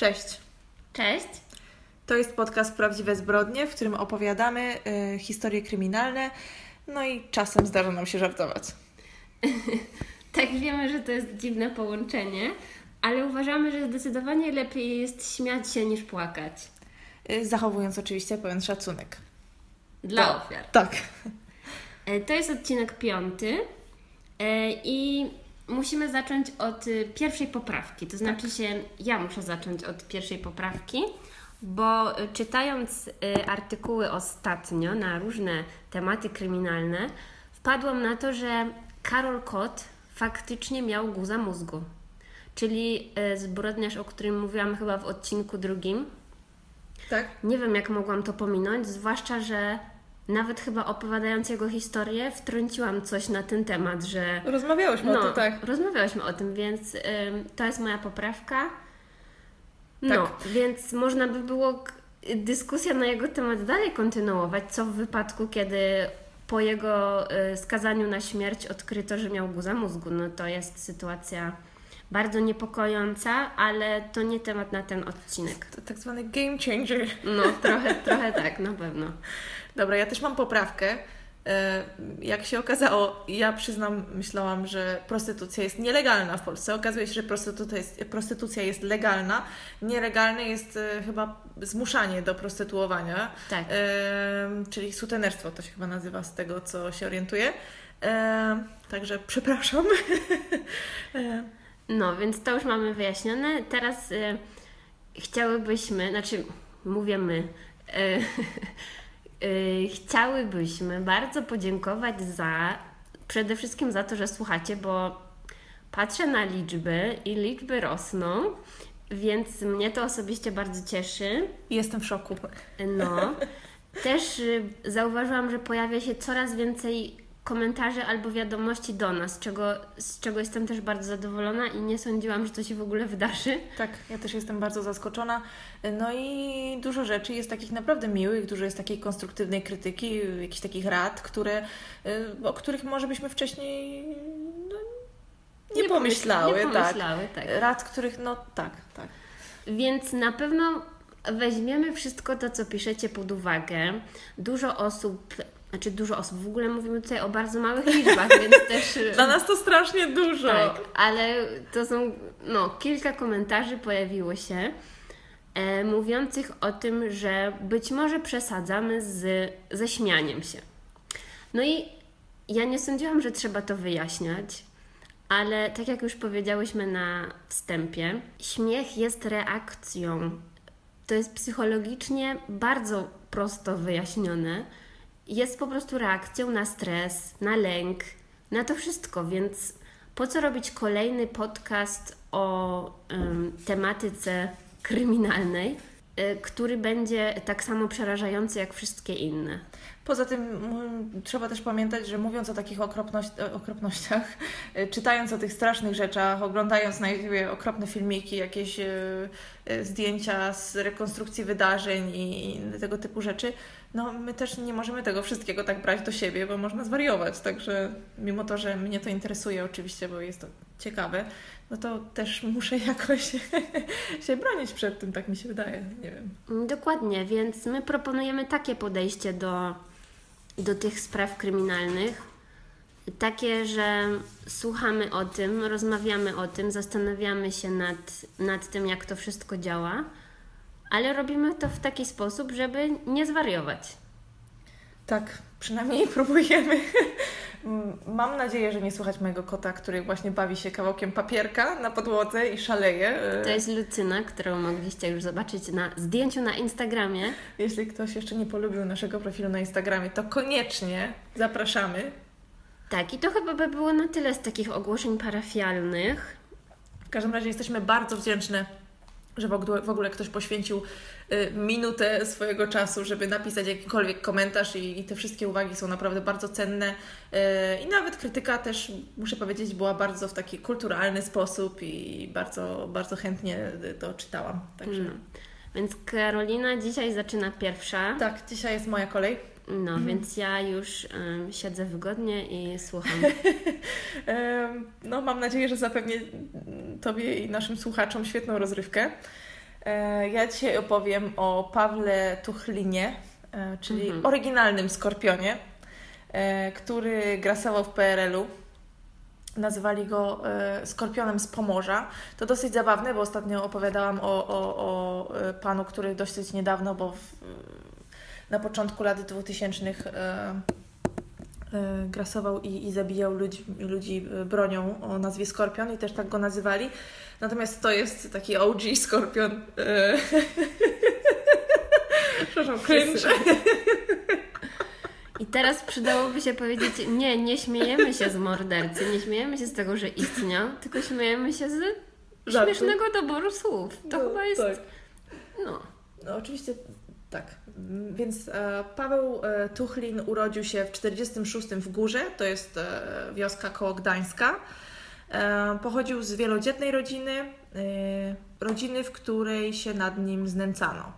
Cześć. Cześć. To jest podcast Prawdziwe Zbrodnie, w którym opowiadamy y, historie kryminalne, no i czasem zdarza nam się żartować. tak, wiemy, że to jest dziwne połączenie, ale uważamy, że zdecydowanie lepiej jest śmiać się niż płakać. Y, zachowując oczywiście pełen szacunek. Dla to, ofiar. Tak. E, to jest odcinek piąty e, i musimy zacząć od y, pierwszej poprawki. To znaczy tak. się, ja muszę zacząć od pierwszej poprawki, bo y, czytając y, artykuły ostatnio na różne tematy kryminalne, wpadłam na to, że Karol Kot faktycznie miał guza mózgu. Czyli zbrodniarz, o którym mówiłam chyba w odcinku drugim. Tak. Nie wiem, jak mogłam to pominąć, zwłaszcza, że nawet chyba opowiadając jego historię, wtrąciłam coś na ten temat, że. Rozmawiałyśmy no, o tym, tak. Rozmawiałyśmy o tym, więc ym, to jest moja poprawka. No, tak. więc można by było dyskusję na jego temat dalej kontynuować, co w wypadku, kiedy po jego y, skazaniu na śmierć odkryto, że miał guza mózgu. No to jest sytuacja bardzo niepokojąca, ale to nie temat na ten odcinek. To tak zwany game changer. No, trochę, trochę tak, na pewno. Dobra, ja też mam poprawkę. E, jak się okazało, ja przyznam, myślałam, że prostytucja jest nielegalna w Polsce. Okazuje się, że prostytucja jest, prostytucja jest legalna. Nielegalne jest e, chyba zmuszanie do prostytuowania. Tak. E, czyli sutenerstwo to się chyba nazywa z tego, co się orientuję. Także przepraszam. No, więc to już mamy wyjaśnione. Teraz chciałybyśmy, znaczy mówię my, chciałybyśmy bardzo podziękować za przede wszystkim za to, że słuchacie, bo patrzę na liczby i liczby rosną, więc mnie to osobiście bardzo cieszy. Jestem w szoku. No. Też y, zauważyłam, że pojawia się coraz więcej komentarzy albo wiadomości do nas, czego, z czego jestem też bardzo zadowolona i nie sądziłam, że to się w ogóle wydarzy. Tak, ja też jestem bardzo zaskoczona. No i dużo rzeczy jest takich naprawdę miłych, dużo jest takiej konstruktywnej krytyki, jakichś takich rad, które, y, o których może byśmy wcześniej no, nie, nie, pomyślały. Nie pomyślały tak. tak. Rad, których, no tak, tak. Więc na pewno weźmiemy wszystko to, co piszecie pod uwagę. Dużo osób znaczy dużo osób. W ogóle mówimy tutaj o bardzo małych liczbach, więc też. Dla nas to strasznie dużo. Tak, ale to są. No, kilka komentarzy pojawiło się e, mówiących o tym, że być może przesadzamy z, ze śmianiem się. No i ja nie sądziłam, że trzeba to wyjaśniać, ale tak jak już powiedziałyśmy na wstępie, śmiech jest reakcją. To jest psychologicznie bardzo prosto wyjaśnione jest po prostu reakcją na stres, na lęk, na to wszystko, więc po co robić kolejny podcast o tematyce kryminalnej, y, który będzie tak samo przerażający jak wszystkie inne? Poza tym trzeba też pamiętać, że mówiąc o takich okropność, okropnościach, y, czytając o tych strasznych rzeczach, oglądając na YouTube okropne filmiki, jakieś zdjęcia z rekonstrukcji wydarzeń i tego typu rzeczy, no my też nie możemy tego wszystkiego tak brać do siebie, bo można zwariować. Także mimo to, że mnie to interesuje oczywiście, bo jest to ciekawe, no to też muszę jakoś się bronić przed tym, tak mi się wydaje. Nie wiem. Dokładnie, więc my proponujemy takie podejście do, do tych spraw kryminalnych. Takie, że słuchamy o tym, rozmawiamy o tym, zastanawiamy się nad, nad tym, jak to wszystko działa ale robimy to w taki sposób, żeby nie zwariować. Tak, przynajmniej próbujemy. Mam nadzieję, że nie słuchać mojego kota, który właśnie bawi się kawałkiem papierka na podłodze i szaleje. To jest Lucyna, którą mogliście już zobaczyć na zdjęciu na Instagramie. Jeśli ktoś jeszcze nie polubił naszego profilu na Instagramie, to koniecznie zapraszamy. Tak, i to chyba by było na tyle z takich ogłoszeń parafialnych. W każdym razie jesteśmy bardzo wdzięczne że w ogóle ktoś poświęcił y, minutę swojego czasu, żeby napisać jakikolwiek komentarz i, i te wszystkie uwagi są naprawdę bardzo cenne. Y, I nawet krytyka też, muszę powiedzieć, była bardzo w taki kulturalny sposób i bardzo, bardzo chętnie to czytałam. Także... Mm. Więc Karolina dzisiaj zaczyna pierwsza. Tak, dzisiaj jest moja kolej. No, mhm. więc ja już um, siedzę wygodnie i słucham. no, mam nadzieję, że zapewnię Tobie i naszym słuchaczom świetną rozrywkę. E, ja dzisiaj opowiem o Pawle Tuchlinie, e, czyli Mhm. oryginalnym Skorpionie, e, który grasował w PRL-u. Nazywali go Skorpionem z Pomorza. To dosyć zabawne, bo ostatnio opowiadałam o, o, o panu, który dosyć niedawno, bo w, na początku lat 2000 e, e, grasował i, i zabijał ludzi, ludzi e, bronią o nazwie Skorpion i też tak go nazywali. Natomiast to jest taki OG Skorpion. E, Przepraszam, cringe. I teraz przydałoby się powiedzieć, nie, nie śmiejemy się z mordercy, nie śmiejemy się z tego, że istniał, tylko śmiejemy się z śmiesznego doboru słów. To No, chyba jest, tak. no, No oczywiście tak. Więc e, Paweł e, Tuchlin urodził się w 46 w Górze, to jest e, wioska koło Gdańska. Pochodził z wielodzietnej rodziny, rodziny, w której się nad nim znęcano.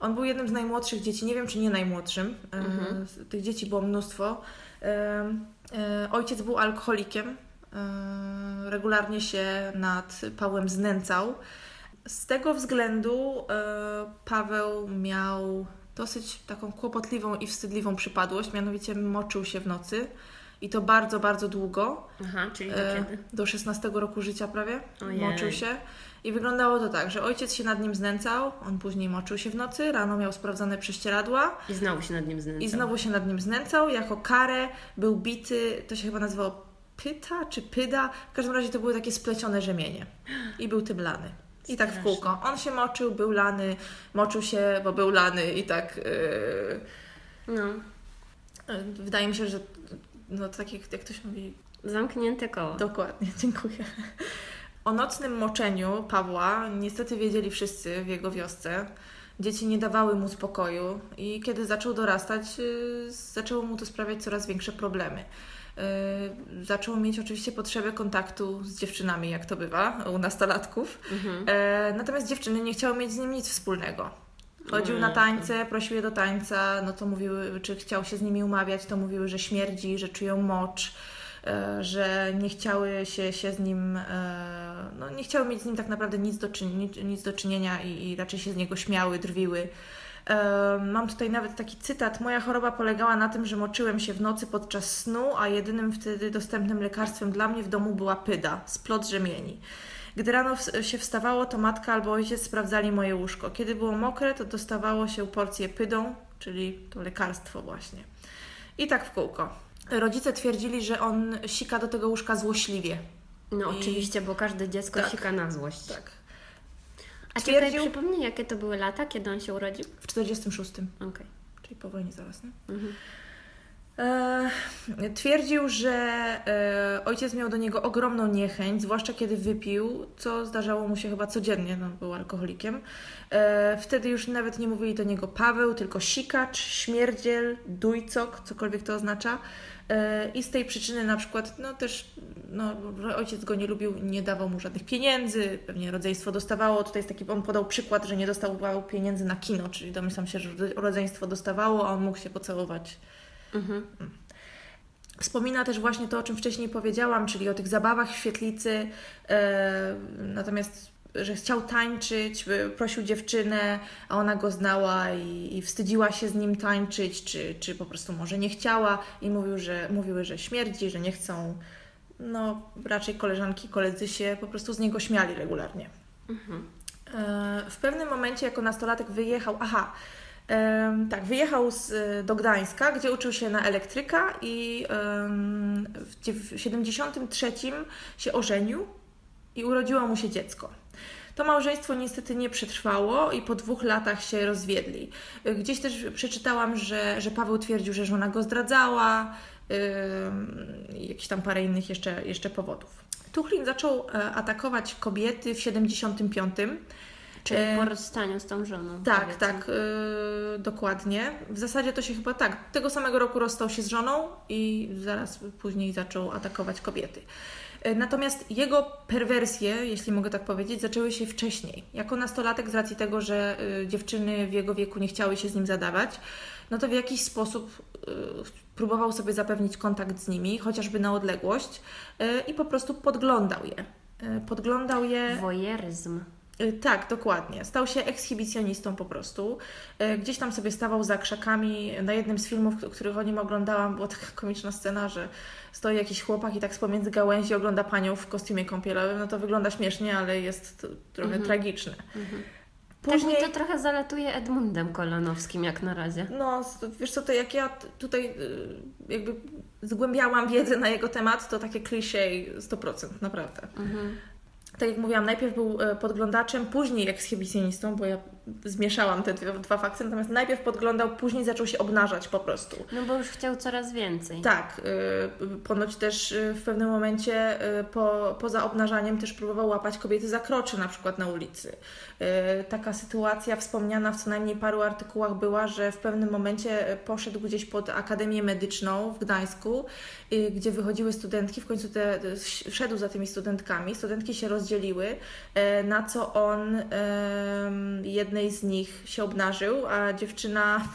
On był jednym z najmłodszych dzieci, nie wiem czy nie najmłodszym. Mhm. Tych dzieci było mnóstwo. Ojciec był alkoholikiem. Regularnie się nad Pawłem znęcał. Z tego względu Paweł miał dosyć taką kłopotliwą i wstydliwą przypadłość, mianowicie moczył się w nocy i to bardzo, bardzo długo, aha, czyli do e, kiedy? do 16 roku życia prawie, Ojej. moczył się. I wyglądało to tak, że ojciec się nad nim znęcał, on później moczył się w nocy, rano miał sprawdzone prześcieradła I znowu się nad nim znęcał. i znowu się nad nim znęcał. Jako karę był bity, to się chyba nazywało pyta czy pyda. W każdym razie to były takie splecione rzemienie. I był tym lany. I tak w kółko. On się moczył, był lany, moczył się, bo był lany i tak... Yy, No, wydaje mi się, że no tak jak, jak ktoś mówi, zamknięte koło. Dokładnie, dziękuję. O nocnym moczeniu Pawła niestety wiedzieli wszyscy w jego wiosce. Dzieci nie dawały mu spokoju i kiedy zaczął dorastać, yy, zaczęło mu to sprawiać coraz większe problemy. Yy, Zaczął mieć oczywiście potrzebę kontaktu z dziewczynami, jak to bywa u nastolatków. Mhm. E, natomiast dziewczyny nie chciały mieć z nim nic wspólnego. Chodził na tańce, prosił je do tańca, no to mówiły, czy chciał się z nimi umawiać, to mówiły, że śmierdzi, że czują mocz, e, że nie chciały się, się z nim, e, no nie chciały mieć z nim tak naprawdę nic do, czyn- nic do czynienia i, i raczej się z niego śmiały, drwiły. Mam tutaj nawet taki cytat. Moja choroba polegała na tym, że moczyłem się w nocy podczas snu, a jedynym wtedy dostępnym lekarstwem dla mnie w domu była pyda, splot rzemieni. Gdy rano się wstawało, to matka albo ojciec sprawdzali moje łóżko. Kiedy było mokre, to dostawało się porcję pydą, czyli to lekarstwo właśnie. I tak w kółko. Rodzice twierdzili, że on sika do tego łóżka złośliwie. No I- oczywiście, bo każde dziecko Tak. sika na złość. Tak. A czekaj, Twierdził- przypomnij, jakie to były lata, kiedy on się urodził? W 46, Okej. czyli po wojnie zaraz, nie? Mhm. E, twierdził, że e, ojciec miał do niego ogromną niechęć, zwłaszcza kiedy wypił, co zdarzało mu się chyba codziennie, no, był alkoholikiem. E, wtedy już nawet nie mówili do niego Paweł, tylko sikacz, śmierdziel, dujcok, cokolwiek to oznacza. I z tej przyczyny na przykład, no też, no, ojciec go nie lubił, nie dawał mu żadnych pieniędzy, pewnie rodzeństwo dostawało. Tutaj jest taki, on podał przykład, że nie dostał pieniędzy na kino, czyli domyślam się, że rodzeństwo dostawało, a on mógł się pocałować Mhm. Wspomina też właśnie to, o czym wcześniej powiedziałam, czyli o tych zabawach w świetlicy. E, natomiast, że chciał tańczyć, e, prosił dziewczynę, a ona go znała i, i wstydziła się z nim tańczyć, czy, czy po prostu może nie chciała i mówił, że, mówiły, że śmierdzi, że nie chcą. No, raczej koleżanki, koledzy się po prostu z niego śmiali regularnie. Mhm. E, W pewnym momencie jako nastolatek wyjechał, aha, tak, wyjechał z, do Gdańska, gdzie uczył się na elektryka i w dziew- w 73 się ożenił i urodziło mu się dziecko. To małżeństwo niestety nie przetrwało i po dwóch latach się rozwiedli. E, Gdzieś też przeczytałam, że, że Paweł twierdził, że żona go zdradzała, i jakieś tam parę innych jeszcze, jeszcze powodów. Tuchlin zaczął e, atakować kobiety w 75. Czyli E, po rozstaniu z tą żoną. Tak, powiedzmy. tak, yy, dokładnie. W zasadzie to się chyba tak. Tego samego roku rozstał się z żoną i zaraz później zaczął atakować kobiety. Yy, Natomiast jego perwersje, jeśli mogę tak powiedzieć, zaczęły się wcześniej. Jako nastolatek, z racji tego, że dziewczyny w jego wieku nie chciały się z nim zadawać, no to w jakiś sposób próbował sobie zapewnić kontakt z nimi, chociażby na odległość i po prostu podglądał je. Podglądał je. Wojeryzm. Y, Tak, dokładnie. Stał się ekshibicjonistą po prostu. Y, Gdzieś tam sobie stawał za krzakami. Na jednym z filmów, których o nim oglądałam, była taka komiczna scena, że stoi jakiś chłopak i tak z pomiędzy gałęzi ogląda panią w kostiumie kąpielowym. No to wygląda śmiesznie, ale jest trochę tragiczne. Później... Tak mi to trochę zalatuje Edmundem Kolanowskim jak na razie. No, wiesz co, to jak ja tutaj y, jakby zgłębiałam wiedzę na jego temat, to takie klisze 100%, naprawdę. Tak jak mówiłam, najpierw był e, podglądaczem, później ekshibicjonistą, bo ja zmieszałam te dwie, dwa fakty, natomiast najpierw podglądał, później zaczął się obnażać po prostu. No bo już chciał coraz więcej. Tak, y, ponoć też y, w pewnym momencie y, po, poza obnażaniem też próbował łapać kobiety za krocze, na przykład na ulicy. Y, Taka sytuacja wspomniana w co najmniej paru artykułach była, że w pewnym momencie poszedł gdzieś pod Akademię Medyczną w Gdańsku, gdzie wychodziły studentki, w końcu te, szedł za tymi studentkami, studentki się rozdzieliły, y, na co on jednej z nich się obnażył, a dziewczyna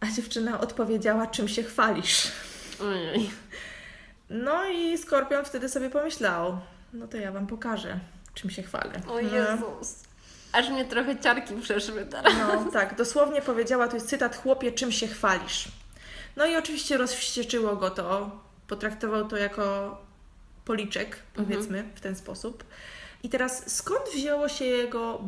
a dziewczyna odpowiedziała, czym się chwalisz. Ojej. No i Skorpion wtedy sobie pomyślał, no to ja Wam pokażę, czym się chwalę. O Jezus. Aż mnie trochę ciarki przeszły teraz. No tak, dosłownie powiedziała, to jest cytat, chłopie, czym się chwalisz. No i oczywiście rozwścieczyło go to, potraktował to jako policzek, powiedzmy, w ten sposób. I teraz skąd wzięło się jego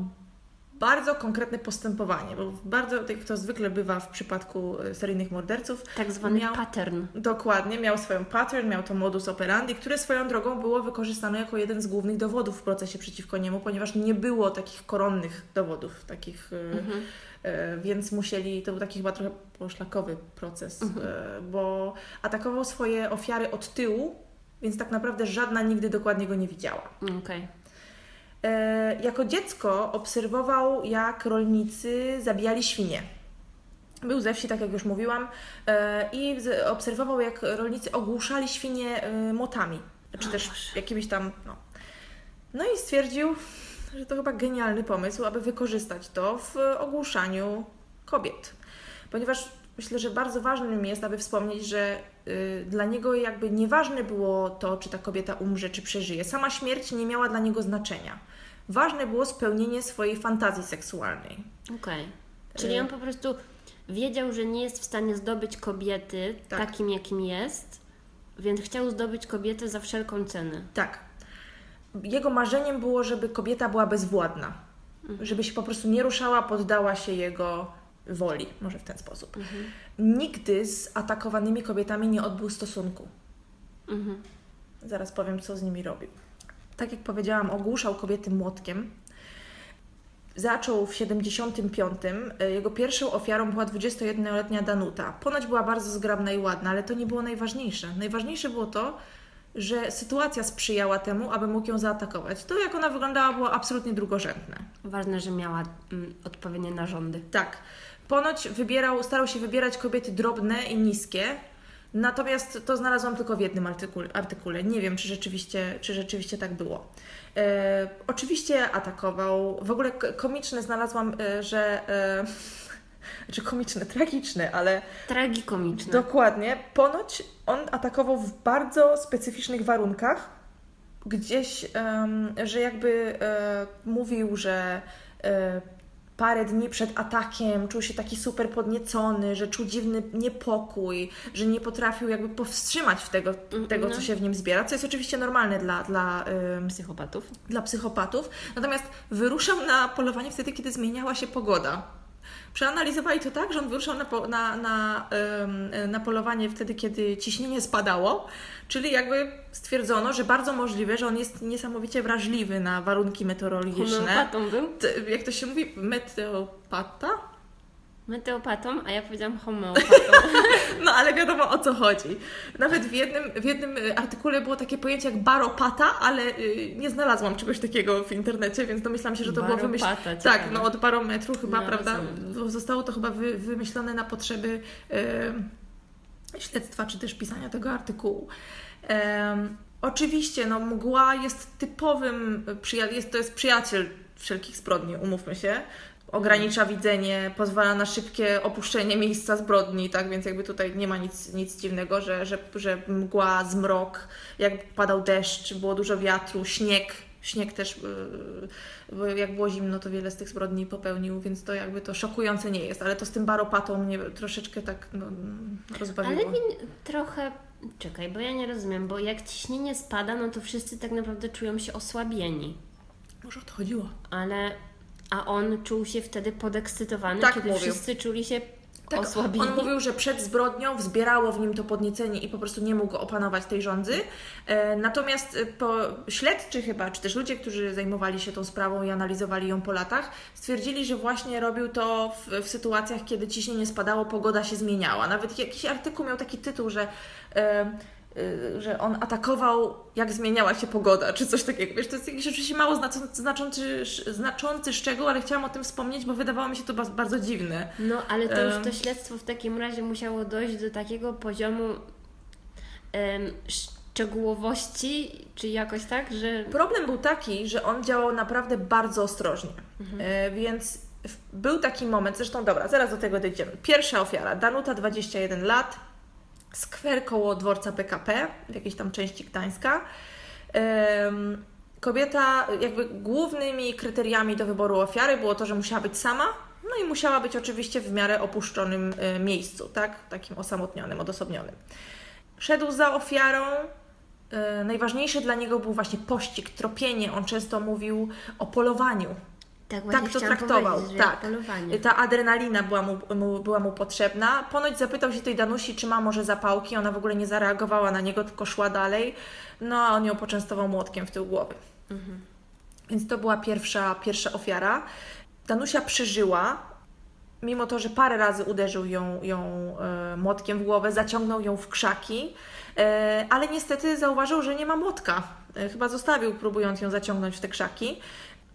bardzo konkretne postępowanie? Bo bardzo, tak jak to zwykle bywa w przypadku e, seryjnych morderców, Tak zwany Miał- pattern. Dokładnie, miał swoją pattern, miał to modus operandi, które swoją drogą było wykorzystane jako jeden z głównych dowodów w procesie przeciwko niemu, ponieważ nie było takich koronnych dowodów, takich, e, e, więc musieli, to był taki chyba trochę poszlakowy proces, e, bo atakował swoje ofiary od tyłu, więc tak naprawdę żadna nigdy dokładnie go nie widziała. Okej. E, jako dziecko obserwował, jak rolnicy zabijali świnie. Był ze wsi, tak jak już mówiłam, e, i obserwował, jak rolnicy ogłuszali świnie e, motami, czy też Boże. jakimiś tam. No. no i stwierdził, że to chyba genialny pomysł, aby wykorzystać to w ogłuszaniu kobiet. Ponieważ myślę, że bardzo ważnym jest, aby wspomnieć, że y, dla niego jakby nieważne było to, czy ta kobieta umrze, czy przeżyje. Sama śmierć nie miała dla niego znaczenia. Ważne było spełnienie swojej fantazji seksualnej. Okej. Czyli Y- on po prostu wiedział, że nie jest w stanie zdobyć kobiety Tak. takim, jakim jest, więc chciał zdobyć kobietę za wszelką cenę. Tak. Jego marzeniem było, żeby kobieta była bezwładna. Żeby się po prostu nie ruszała, poddała się jego woli, może w ten sposób. Nigdy z atakowanymi kobietami nie odbył stosunku. Mhm. Zaraz powiem, co z nimi robił. Tak jak powiedziałam, ogłuszał kobiety młotkiem. Zaczął w 75. y, Jego pierwszą ofiarą była 21-letnia Danuta. Ponoć była bardzo zgrabna i ładna, ale to nie było najważniejsze. Najważniejsze było to, że sytuacja sprzyjała temu, aby mógł ją zaatakować. To, jak ona wyglądała, było absolutnie drugorzędne. Ważne, że miała mm, odpowiednie narządy. Tak. Ponoć wybierał, starał się wybierać kobiety drobne i niskie. Natomiast to znalazłam tylko w jednym artykule. artykule. Nie wiem, czy rzeczywiście, czy rzeczywiście tak było. E, oczywiście atakował. W ogóle komiczne znalazłam, e, że. E, znaczy komiczne, tragiczne, ale Tragikomiczne. Dokładnie. Ponoć on atakował w bardzo specyficznych warunkach. Gdzieś, że jakby e, mówił, że e, parę dni przed atakiem czuł się taki super podniecony, że czuł dziwny niepokój, że nie potrafił jakby powstrzymać tego, tego no. co się w nim zbiera, co jest oczywiście normalne dla, dla Psychopatów. dla psychopatów. Natomiast wyruszał na polowanie wtedy, kiedy zmieniała się pogoda. Przeanalizowali to tak, że on wyruszał na, na, na, em, na polowanie wtedy, kiedy ciśnienie spadało, czyli jakby stwierdzono, że bardzo możliwe, że on jest niesamowicie wrażliwy na warunki meteorologiczne. Homeopatą był? Jak to się mówi? Meteopata? Meteopatą, a ja powiedziałam homeopatą. No ale wiadomo o co chodzi. Nawet w jednym, w jednym y, artykule było takie pojęcie jak baropata, ale y, nie znalazłam czegoś takiego w internecie, więc domyślam się, że to było wymyślone. Baropata, Tak, no od barometru chyba, No, prawda? rozumiem. Zostało to chyba wy, wymyślone na potrzeby y, śledztwa, czy też pisania tego artykułu. Em, oczywiście, no mgła jest typowym, jest, to jest przyjaciel wszelkich zbrodni, umówmy się. Ogranicza widzenie, pozwala na szybkie opuszczenie miejsca zbrodni, tak więc jakby tutaj nie ma nic, nic dziwnego, że, że, że mgła, zmrok, jak padał deszcz, było dużo wiatru, śnieg, śnieg też, yy, bo jak było zimno, to wiele z tych zbrodni popełnił, więc to jakby to szokujące nie jest, ale to z tym baropatą mnie troszeczkę tak no, rozbawiło. Ale mi trochę, czekaj, bo ja nie rozumiem, bo jak ciśnienie spada, no to wszyscy tak naprawdę czują się osłabieni. Może o to chodziło. Ale, a on czuł się wtedy podekscytowany, Tak kiedy mówił. wszyscy czuli się Tak, osłabieni. on mówił, że przed zbrodnią wzbierało w nim to podniecenie i po prostu nie mógł opanować tej rządzy. E, natomiast e, po, śledczy chyba, czy też ludzie, którzy zajmowali się tą sprawą i analizowali ją po latach, stwierdzili, że właśnie robił to w, w sytuacjach, kiedy ciśnienie spadało, pogoda się zmieniała. Nawet jakiś artykuł miał taki tytuł, że... E, że on atakował, jak zmieniała się pogoda, czy coś takiego. Wiesz, to jest jakiś oczywiście mało znaczący, znaczący, szczegół, ale chciałam o tym wspomnieć, bo wydawało mi się to ba- bardzo dziwne. No, ale to już to śledztwo w takim razie musiało dojść do takiego poziomu em, szczegółowości, czy jakoś tak, że Problem był taki, że on działał naprawdę bardzo ostrożnie. E, więc był taki moment, zresztą dobra, zaraz do tego dojdziemy. Pierwsza ofiara, Danuta, 21 lat, skwer koło dworca PKP, w jakiejś tam części Gdańska. Kobieta, jakby głównymi kryteriami do wyboru ofiary było to, że musiała być sama, no i musiała być oczywiście w miarę opuszczonym e, miejscu, tak? Takim osamotnionym, odosobnionym. Szedł za ofiarą. E, Najważniejszy dla niego był właśnie pościg, tropienie. On często mówił o polowaniu. Tak Tak to traktował. Tak. polowanie. Ta adrenalina była mu, mu, była mu potrzebna. Ponoć zapytał się tej Danusi, czy ma może zapałki. Ona w ogóle nie zareagowała na niego, tylko szła dalej. No a on ją poczęstował młotkiem w tył głowy. Więc to była pierwsza, pierwsza ofiara. Danusia przeżyła, mimo to, że parę razy uderzył ją, ją e, młotkiem w głowę, zaciągnął ją w krzaki, e, ale niestety zauważył, że nie ma młotka. E, chyba zostawił, próbując ją zaciągnąć w te krzaki.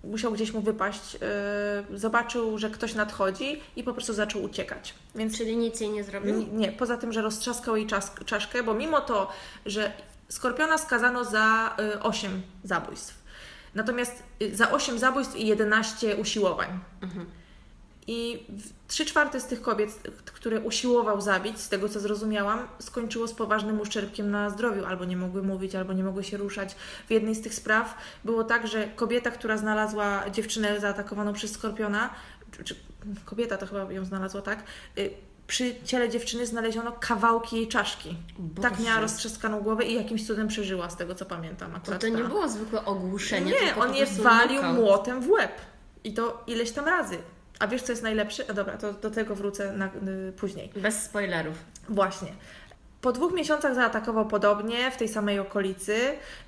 Musiał gdzieś mu wypaść. E, zobaczył, że ktoś nadchodzi i po prostu zaczął uciekać. Więc Czyli nic jej nie zrobił? nie, nie, poza tym, że roztrzaskał jej czas, czaszkę, bo mimo to, że Skorpiona skazano za y, 8 zabójstw. Natomiast y, za 8 zabójstw i 11 usiłowań. I 3 czwarte z tych kobiet, które usiłował zabić, z tego co zrozumiałam, skończyło z poważnym uszczerbkiem na zdrowiu. Albo nie mogły mówić, albo nie mogły się ruszać. W jednej z tych spraw było tak, że kobieta, która znalazła dziewczynę zaatakowaną przez skorpiona, czy, czy kobieta to chyba ją znalazła, tak? Y, Przy ciele dziewczyny znaleziono kawałki jej czaszki. Tak Boże. miała roztrzaskaną głowę i jakimś cudem przeżyła, z tego co pamiętam. To Akurat to nie ta- było zwykłe ogłuszenie, nie, on je walił młotem w łeb. I to ileś tam razy. A wiesz, co jest najlepsze? A dobra, to do tego wrócę na, y, później. Bez spoilerów. Właśnie. Po dwóch miesiącach zaatakował podobnie w tej samej okolicy.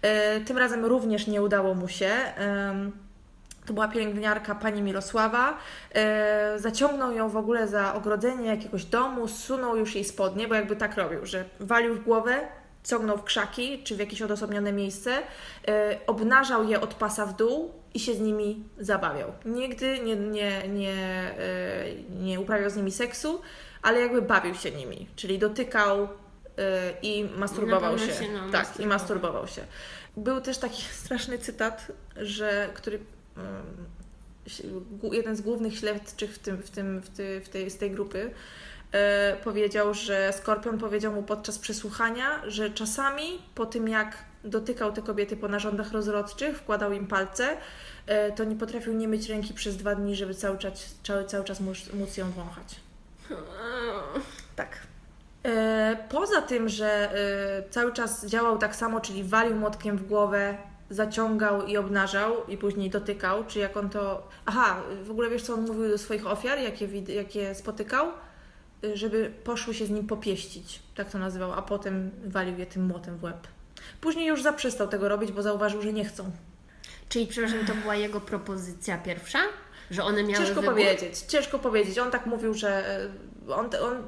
E, Tym razem również nie udało mu się. Em, To była pielęgniarka pani Mirosława. E, Zaciągnął ją w ogóle za ogrodzenie jakiegoś domu, zsunął już jej spodnie, bo jakby tak robił, że walił w głowę, ciągnął w krzaki czy w jakieś odosobnione miejsce, e, obnażał je od pasa w dół i się z nimi zabawiał. Nigdy nie, nie, nie, e, nie uprawiał z nimi seksu, ale jakby bawił się nimi, czyli dotykał y, i masturbował się. się, no, tak, masturbował. i masturbował się. Był też taki straszny cytat, że który gu- jeden z głównych śledczych w, tym, w, tym, w, ty, w tej, z tej grupy e, powiedział, że Skorpion powiedział mu podczas przesłuchania, że czasami po tym jak dotykał te kobiety po narządach rozrodczych, wkładał im palce, e, to nie potrafił nie myć ręki przez dwa dni, żeby cały czas, cały, cały czas móc, móc ją wąchać. Tak. E, Poza tym, że e, cały czas działał tak samo, czyli walił młotkiem w głowę, zaciągał i obnażał i później dotykał, czy jak on to... Aha, w ogóle wiesz, co on mówił do swoich ofiar, jakie, jakie spotykał? Żeby poszły się z nim popieścić, tak to nazywał, a potem walił je tym młotem w łeb. Później już zaprzestał tego robić, bo zauważył, że nie chcą. Czyli, przepraszam, to była jego propozycja pierwsza? Że one miały Ciężko wybór? powiedzieć, ciężko powiedzieć. On tak mówił, że e, on, on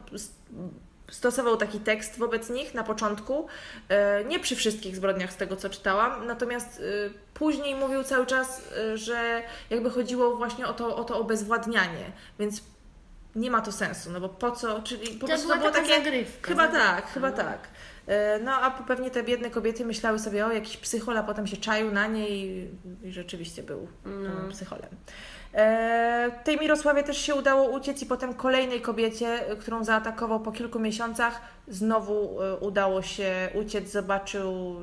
stosował taki tekst wobec nich na początku, e, nie przy wszystkich zbrodniach z tego co czytałam, natomiast e, później mówił cały czas, że jakby chodziło właśnie o to, o to obezwładnianie, więc nie ma to sensu, no bo po co, czyli po To prostu była to było takie... zagrywka. Chyba zagrywka, tak, chyba no. tak. E, No a pewnie te biedne kobiety myślały sobie, o jakiś psychol, a potem się czaił na niej i, i rzeczywiście był No. psycholem. E, tej Mirosławie też się udało uciec i potem kolejnej kobiecie, e, którą zaatakował po kilku miesiącach, znowu e, udało się uciec, zobaczył,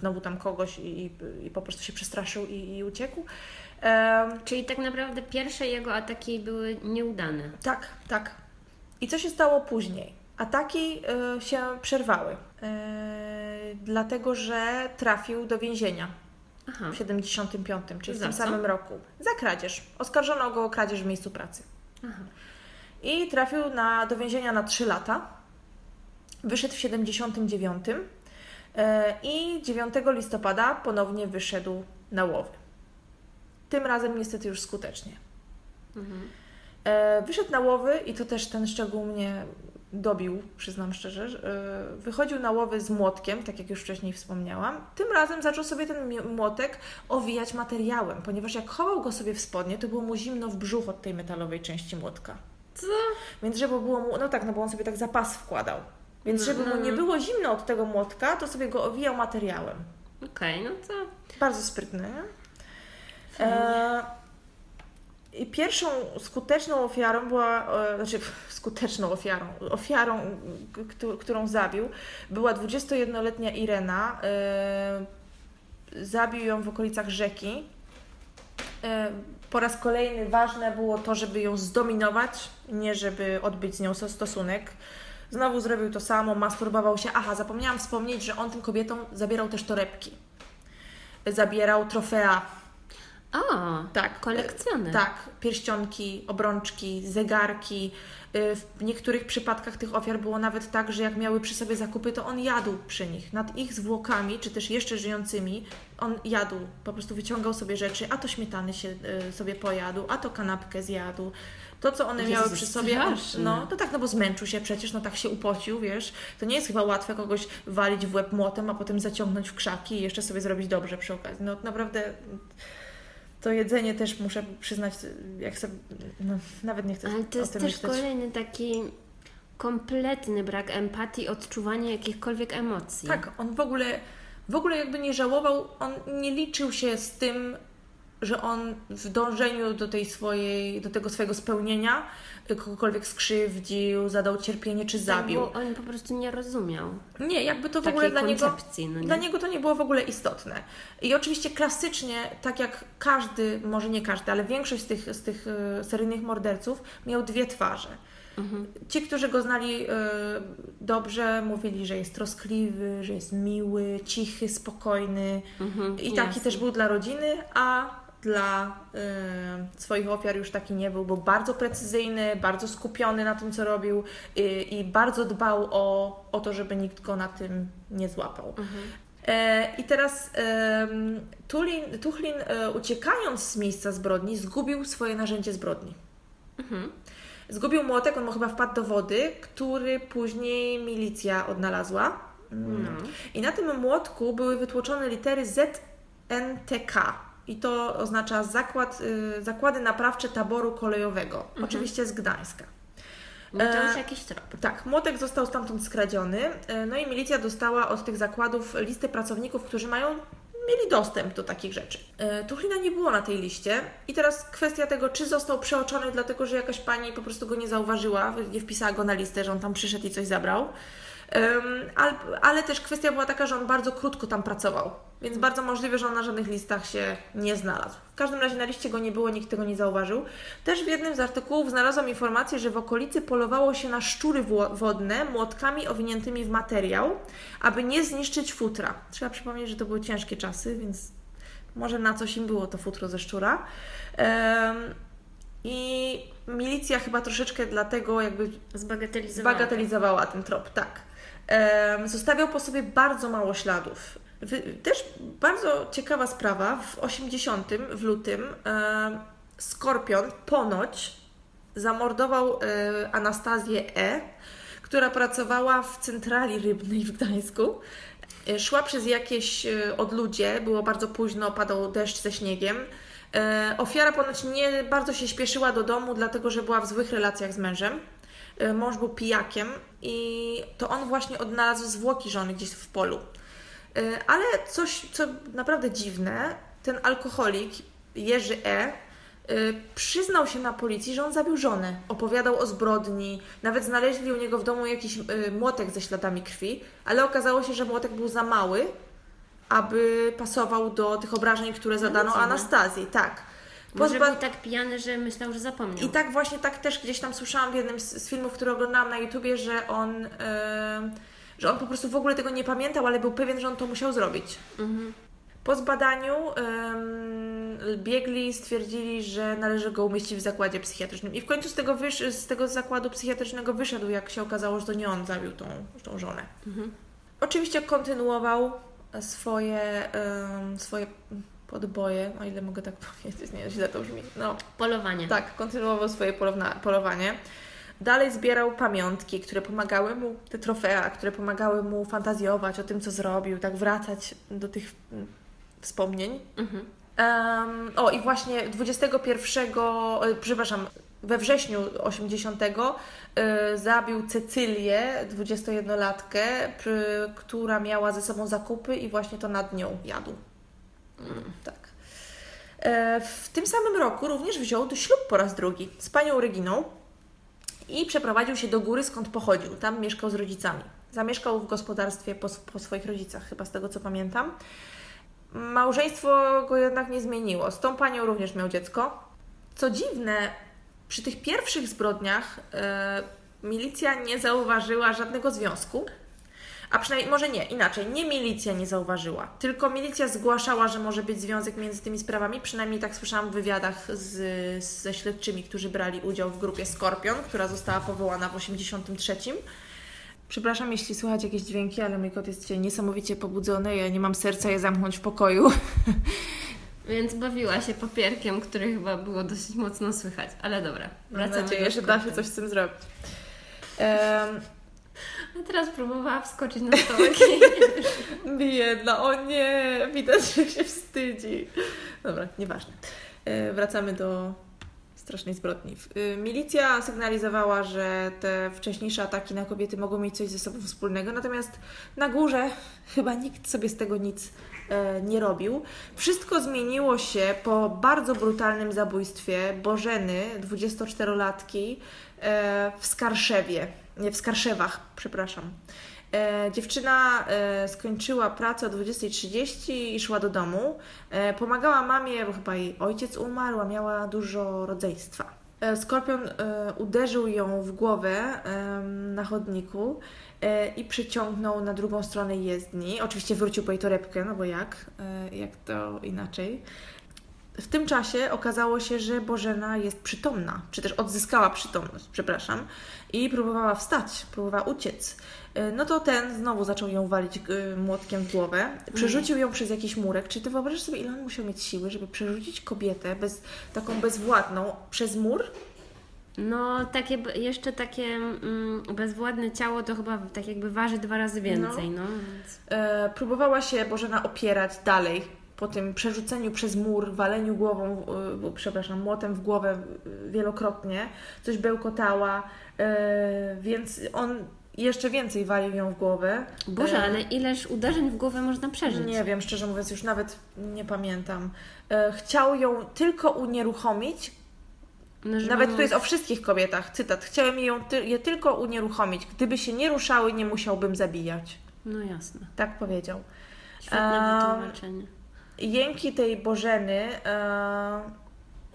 znowu tam kogoś i, i po prostu się przestraszył i, i uciekł. Czyli tak naprawdę pierwsze jego ataki były nieudane. Tak, tak. I co się stało później? Ataki y, się przerwały, y, dlatego że trafił do więzienia Aha. w 75, czyli w tym samym roku, za kradzież. Oskarżono go o kradzież w miejscu pracy. Aha. I trafił na, do więzienia na 3 lata. Wyszedł w 79 y, i 9 listopada ponownie wyszedł na łowy. Tym razem niestety już skutecznie. Mhm. E, wyszedł na łowy i to też ten szczegół mnie dobił, przyznam szczerze. E, wychodził na łowy z młotkiem, tak jak już wcześniej wspomniałam. Tym razem zaczął sobie ten młotek owijać materiałem, ponieważ jak chował go sobie w spodnie, to było mu zimno w brzuch od tej metalowej części młotka. Co? Więc żeby było mu, no tak, no bo on sobie tak zapas wkładał. Więc żeby mu nie było zimno od tego młotka, to sobie go owijał materiałem. Okej, okay, no to... Bardzo sprytny, nie? E, i pierwszą skuteczną ofiarą była, e, znaczy skuteczną ofiarą, ofiarą, którą zabił, była 21-letnia Irena. E, zabił ją w okolicach rzeki. Po raz kolejny ważne było to, żeby ją zdominować, nie żeby odbyć z nią stosunek. Znowu zrobił to samo, masturbował się. Aha, zapomniałam wspomnieć, że on tym kobietom zabierał też torebki. Zabierał trofea o, tak. Kolekcjoner. Tak, pierścionki, obrączki, zegarki. Y, w niektórych przypadkach tych ofiar było nawet tak, że jak miały przy sobie zakupy, to on jadł przy nich. Nad ich zwłokami, czy też jeszcze żyjącymi, on jadł. Po prostu wyciągał sobie rzeczy, a to śmietany się y, sobie pojadł, a to kanapkę zjadł. To, co one miały przy sobie, on, no to tak, no bo zmęczył się przecież, no tak się upocił, wiesz. To nie jest chyba łatwe kogoś walić w łeb młotem, a potem zaciągnąć w krzaki i jeszcze sobie zrobić dobrze przy okazji. No naprawdę to jedzenie też muszę przyznać, jak sobie, no, nawet nie chcę Ale to jest też myśleć. kolejny taki kompletny brak empatii, odczuwania jakichkolwiek emocji. Tak, on w ogóle, w ogóle jakby nie żałował, on nie liczył się z tym, że on w dążeniu do tej swojej, do tego swojego spełnienia kogokolwiek skrzywdził, zadał cierpienie czy tak, zabił. Tak, on po prostu nie rozumiał. Nie, jakby to w ogóle dla niego, no dla niego to nie było w ogóle istotne. I oczywiście klasycznie, tak jak każdy, może nie każdy, ale większość z tych, z tych e, seryjnych morderców miał dwie twarze. Mhm. Ci, którzy go znali y, dobrze, mówili, że jest troskliwy, że jest miły, cichy, spokojny mhm, i taki jasne. też był dla rodziny, a dla y, swoich ofiar już taki nie był. Był bardzo precyzyjny, bardzo skupiony na tym, co robił y, i bardzo dbał o, o to, żeby nikt go na tym nie złapał. Mhm. E, I teraz Tulin, Tuchlin, e, uciekając z miejsca zbrodni, zgubił swoje narzędzie zbrodni. Mhm. Zgubił młotek, on mu chyba wpadł do wody, który później milicja odnalazła. Mm. No. I na tym młotku były wytłoczone litery ZNTK i to oznacza zakład, y, zakłady naprawcze taboru kolejowego, mhm. oczywiście z Gdańska. No to już e, jakiś trop. Tak, młotek został stamtąd skradziony, e, no i milicja dostała od tych zakładów listę pracowników, którzy mają mieli dostęp do takich rzeczy. E, Tuchlina nie było na tej liście i teraz kwestia tego, czy został przeoczony dlatego, że jakaś pani po prostu go nie zauważyła, nie wpisała go na listę, że on tam przyszedł i coś zabrał, ale, też kwestia była taka, że on bardzo krótko tam pracował, więc bardzo możliwe, że on na żadnych listach się nie znalazł. W każdym razie na liście go nie było, nikt tego nie zauważył. Też w jednym z artykułów znalazłam informację, że w okolicy polowało się na szczury wodne młotkami owiniętymi w materiał, aby nie zniszczyć futra. Trzeba przypomnieć, że to były ciężkie czasy, więc może na coś im było to futro ze szczura. I milicja chyba troszeczkę dlatego jakby zbagatelizowała, zbagatelizowała ten trop, tak zostawiał po sobie bardzo mało śladów. Też bardzo ciekawa sprawa, w 80 w lutym Skorpion ponoć zamordował e, Anastazję E., która pracowała w centrali rybnej w Gdańsku. E, szła przez jakieś e, odludzie, było bardzo późno, padał deszcz ze śniegiem. Ofiara ponoć nie bardzo się śpieszyła do domu, dlatego że była w złych relacjach z mężem. Y, mąż był pijakiem i to on właśnie odnalazł zwłoki żony gdzieś w polu. Y, ale coś, co naprawdę dziwne, ten alkoholik, Jerzy E., y, przyznał się na policji, że on zabił żonę. Opowiadał o zbrodni, nawet znaleźli u niego w domu jakiś młotek ze śladami krwi, ale okazało się, że młotek był za mały, aby pasował do tych obrażeń, które zadano. Anastazji. Tak. Może Pozba- był tak pijany, że myślał, że zapomniał. I tak właśnie, tak też gdzieś tam słyszałam w jednym z, z filmów, które oglądałam na YouTubie, że on, em, że on po prostu w ogóle tego nie pamiętał, ale był pewien, że on to musiał zrobić. Mhm. Po zbadaniu em, biegli stwierdzili, że należy go umieścić w zakładzie psychiatrycznym. I w końcu z tego, wysz, z tego zakładu psychiatrycznego wyszedł, jak się okazało, że to nie on zabił tą, tą żonę. Mhm. Oczywiście kontynuował swoje, em, swoje podboje, o ile mogę tak powiedzieć, nie, źle to brzmi. No, Polowanie. tak, kontynuował swoje polowna, polowanie. Dalej zbierał pamiątki, które pomagały mu, te trofea, które pomagały mu fantazjować o tym, co zrobił, tak wracać do tych mm, wspomnień. Mhm. Em, o, i właśnie 21, e, przepraszam, we wrześniu 80 e, zabił Cecylię, 21-latkę, przy- która miała ze sobą zakupy i właśnie to nad nią jadł. Tak. E, W tym samym roku również wziął do ślub po raz drugi z panią Reginą i przeprowadził się do góry, skąd pochodził. Tam mieszkał z rodzicami. Zamieszkał w gospodarstwie po, po swoich rodzicach, chyba z tego co pamiętam. Małżeństwo go jednak nie zmieniło. Z tą panią również miał dziecko. Co dziwne, przy tych pierwszych zbrodniach e, milicja nie zauważyła żadnego związku. A przynajmniej, może nie, inaczej, nie milicja nie zauważyła, tylko milicja zgłaszała, że może być związek między tymi sprawami. Przynajmniej tak słyszałam w wywiadach z, ze śledczymi, którzy brali udział w grupie Skorpion, która została powołana w 83. Przepraszam, jeśli słychać jakieś dźwięki, ale mój kot jest dzisiaj niesamowicie pobudzony. Ja nie mam serca je zamknąć w pokoju. Więc bawiła się papierkiem, który chyba było dosyć mocno słychać. Ale dobra, Mam wracamy nadzieję, do że da się coś z tym zrobić. Em, A teraz próbowała wskoczyć na stołek Biedna, o nie, widać, że się wstydzi. Dobra, nieważne. E, Wracamy do strasznej zbrodni. E, Milicja sygnalizowała, że te wcześniejsze ataki na kobiety mogą mieć coś ze sobą wspólnego, natomiast na górze chyba nikt sobie z tego nic e, nie robił. Wszystko zmieniło się po bardzo brutalnym zabójstwie Bożeny, 24-latki, e, w Skarszewie. W Skarszewach, przepraszam. E, dziewczyna e, skończyła pracę o 20.30 i szła do domu. E, pomagała mamie, bo chyba jej ojciec umarł, a miała dużo rodzeństwa. E, Skorpion e, uderzył ją w głowę na chodniku e, i przyciągnął na drugą stronę jezdni. Oczywiście wrócił po jej torebkę, no bo jak? Jak to inaczej? W tym czasie okazało się, że Bożena jest przytomna, czy też odzyskała przytomność, przepraszam, i próbowała wstać, próbowała uciec. E, No to ten znowu zaczął ją walić e, młotkiem w głowę, przerzucił ją przez jakiś murek. Czy ty wyobrażasz sobie, ile on musiał mieć siły, żeby przerzucić kobietę bez, taką bezwładną przez mur? No, takie, jeszcze takie mm, bezwładne ciało to chyba tak jakby waży dwa razy więcej, no. więc... E, próbowała się Bożena opierać dalej po tym przerzuceniu przez mur, waleniu głową, przepraszam, młotem w głowę wielokrotnie, coś bełkotała, e, więc on jeszcze więcej walił ją w głowę. Boże, E, ale ileż uderzeń w głowę można przeżyć? Nie wiem, szczerze mówiąc, już nawet nie pamiętam. E, chciał ją tylko unieruchomić, No, nawet tu jest o wszystkich kobietach, cytat, chciałem ją je tylko unieruchomić, gdyby się nie ruszały, nie musiałbym zabijać. No jasne. Tak powiedział. Świetne Em, wytłumaczenie. Jęki tej Bożeny. E,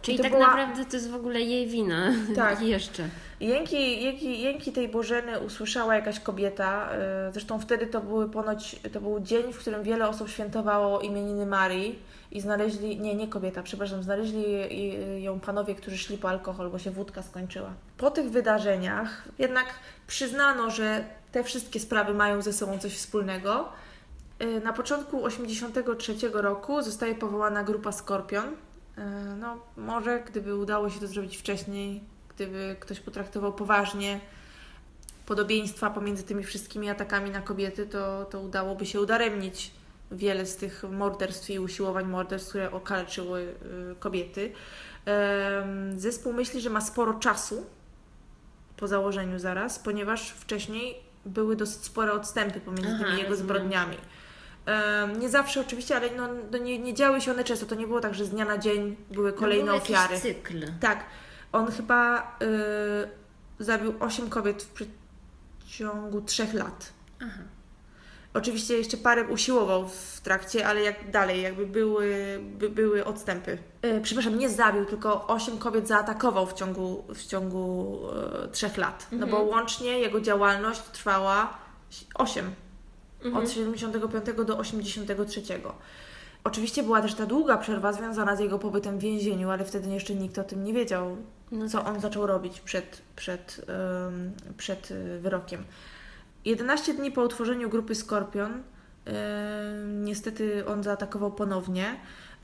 Czyli tak była- naprawdę to jest w ogóle jej wina. Tak. Jeszcze. jęki, jęki, jęki tej Bożeny usłyszała jakaś kobieta. E, zresztą wtedy to, były ponoć, to był dzień, w którym wiele osób świętowało imieniny Marii i znaleźli, nie, nie kobieta, przepraszam, znaleźli ją panowie, którzy szli po alkohol, bo się wódka skończyła. Po tych wydarzeniach jednak przyznano, że te wszystkie sprawy mają ze sobą coś wspólnego. E, Na początku 1983 roku zostaje powołana grupa Skorpion. E, No, może gdyby udało się to zrobić wcześniej, gdyby ktoś potraktował poważnie podobieństwa pomiędzy tymi wszystkimi atakami na kobiety, to, to udałoby się udaremnić wiele z tych morderstw i usiłowań morderstw, które okaleczyły y, kobiety. Zespół myśli, że ma sporo czasu po założeniu zaraz, ponieważ wcześniej były dosyć spore odstępy pomiędzy Aha, tymi jego rozumiem. zbrodniami. Em, Nie zawsze oczywiście, ale no, no nie, nie działy się one często. To nie było tak, że z dnia na dzień były kolejne no, był ofiary. cykl. Tak, on chyba y, zabił 8 kobiet w przeciągu 3 lat. Aha. Oczywiście jeszcze parę usiłował w trakcie, ale jak dalej, jakby były, by, były odstępy. E, przepraszam, nie zabił, tylko 8 kobiet zaatakował w ciągu, w ciągu e, 3 lat. No bo łącznie jego działalność trwała 8. Od 75 do 83. Oczywiście była też ta długa przerwa związana z jego pobytem w więzieniu, ale wtedy jeszcze nikt o tym nie wiedział, No co on zaczął robić przed, przed, em, przed y, wyrokiem. 11 dni po utworzeniu grupy Skorpion, em, niestety on zaatakował ponownie.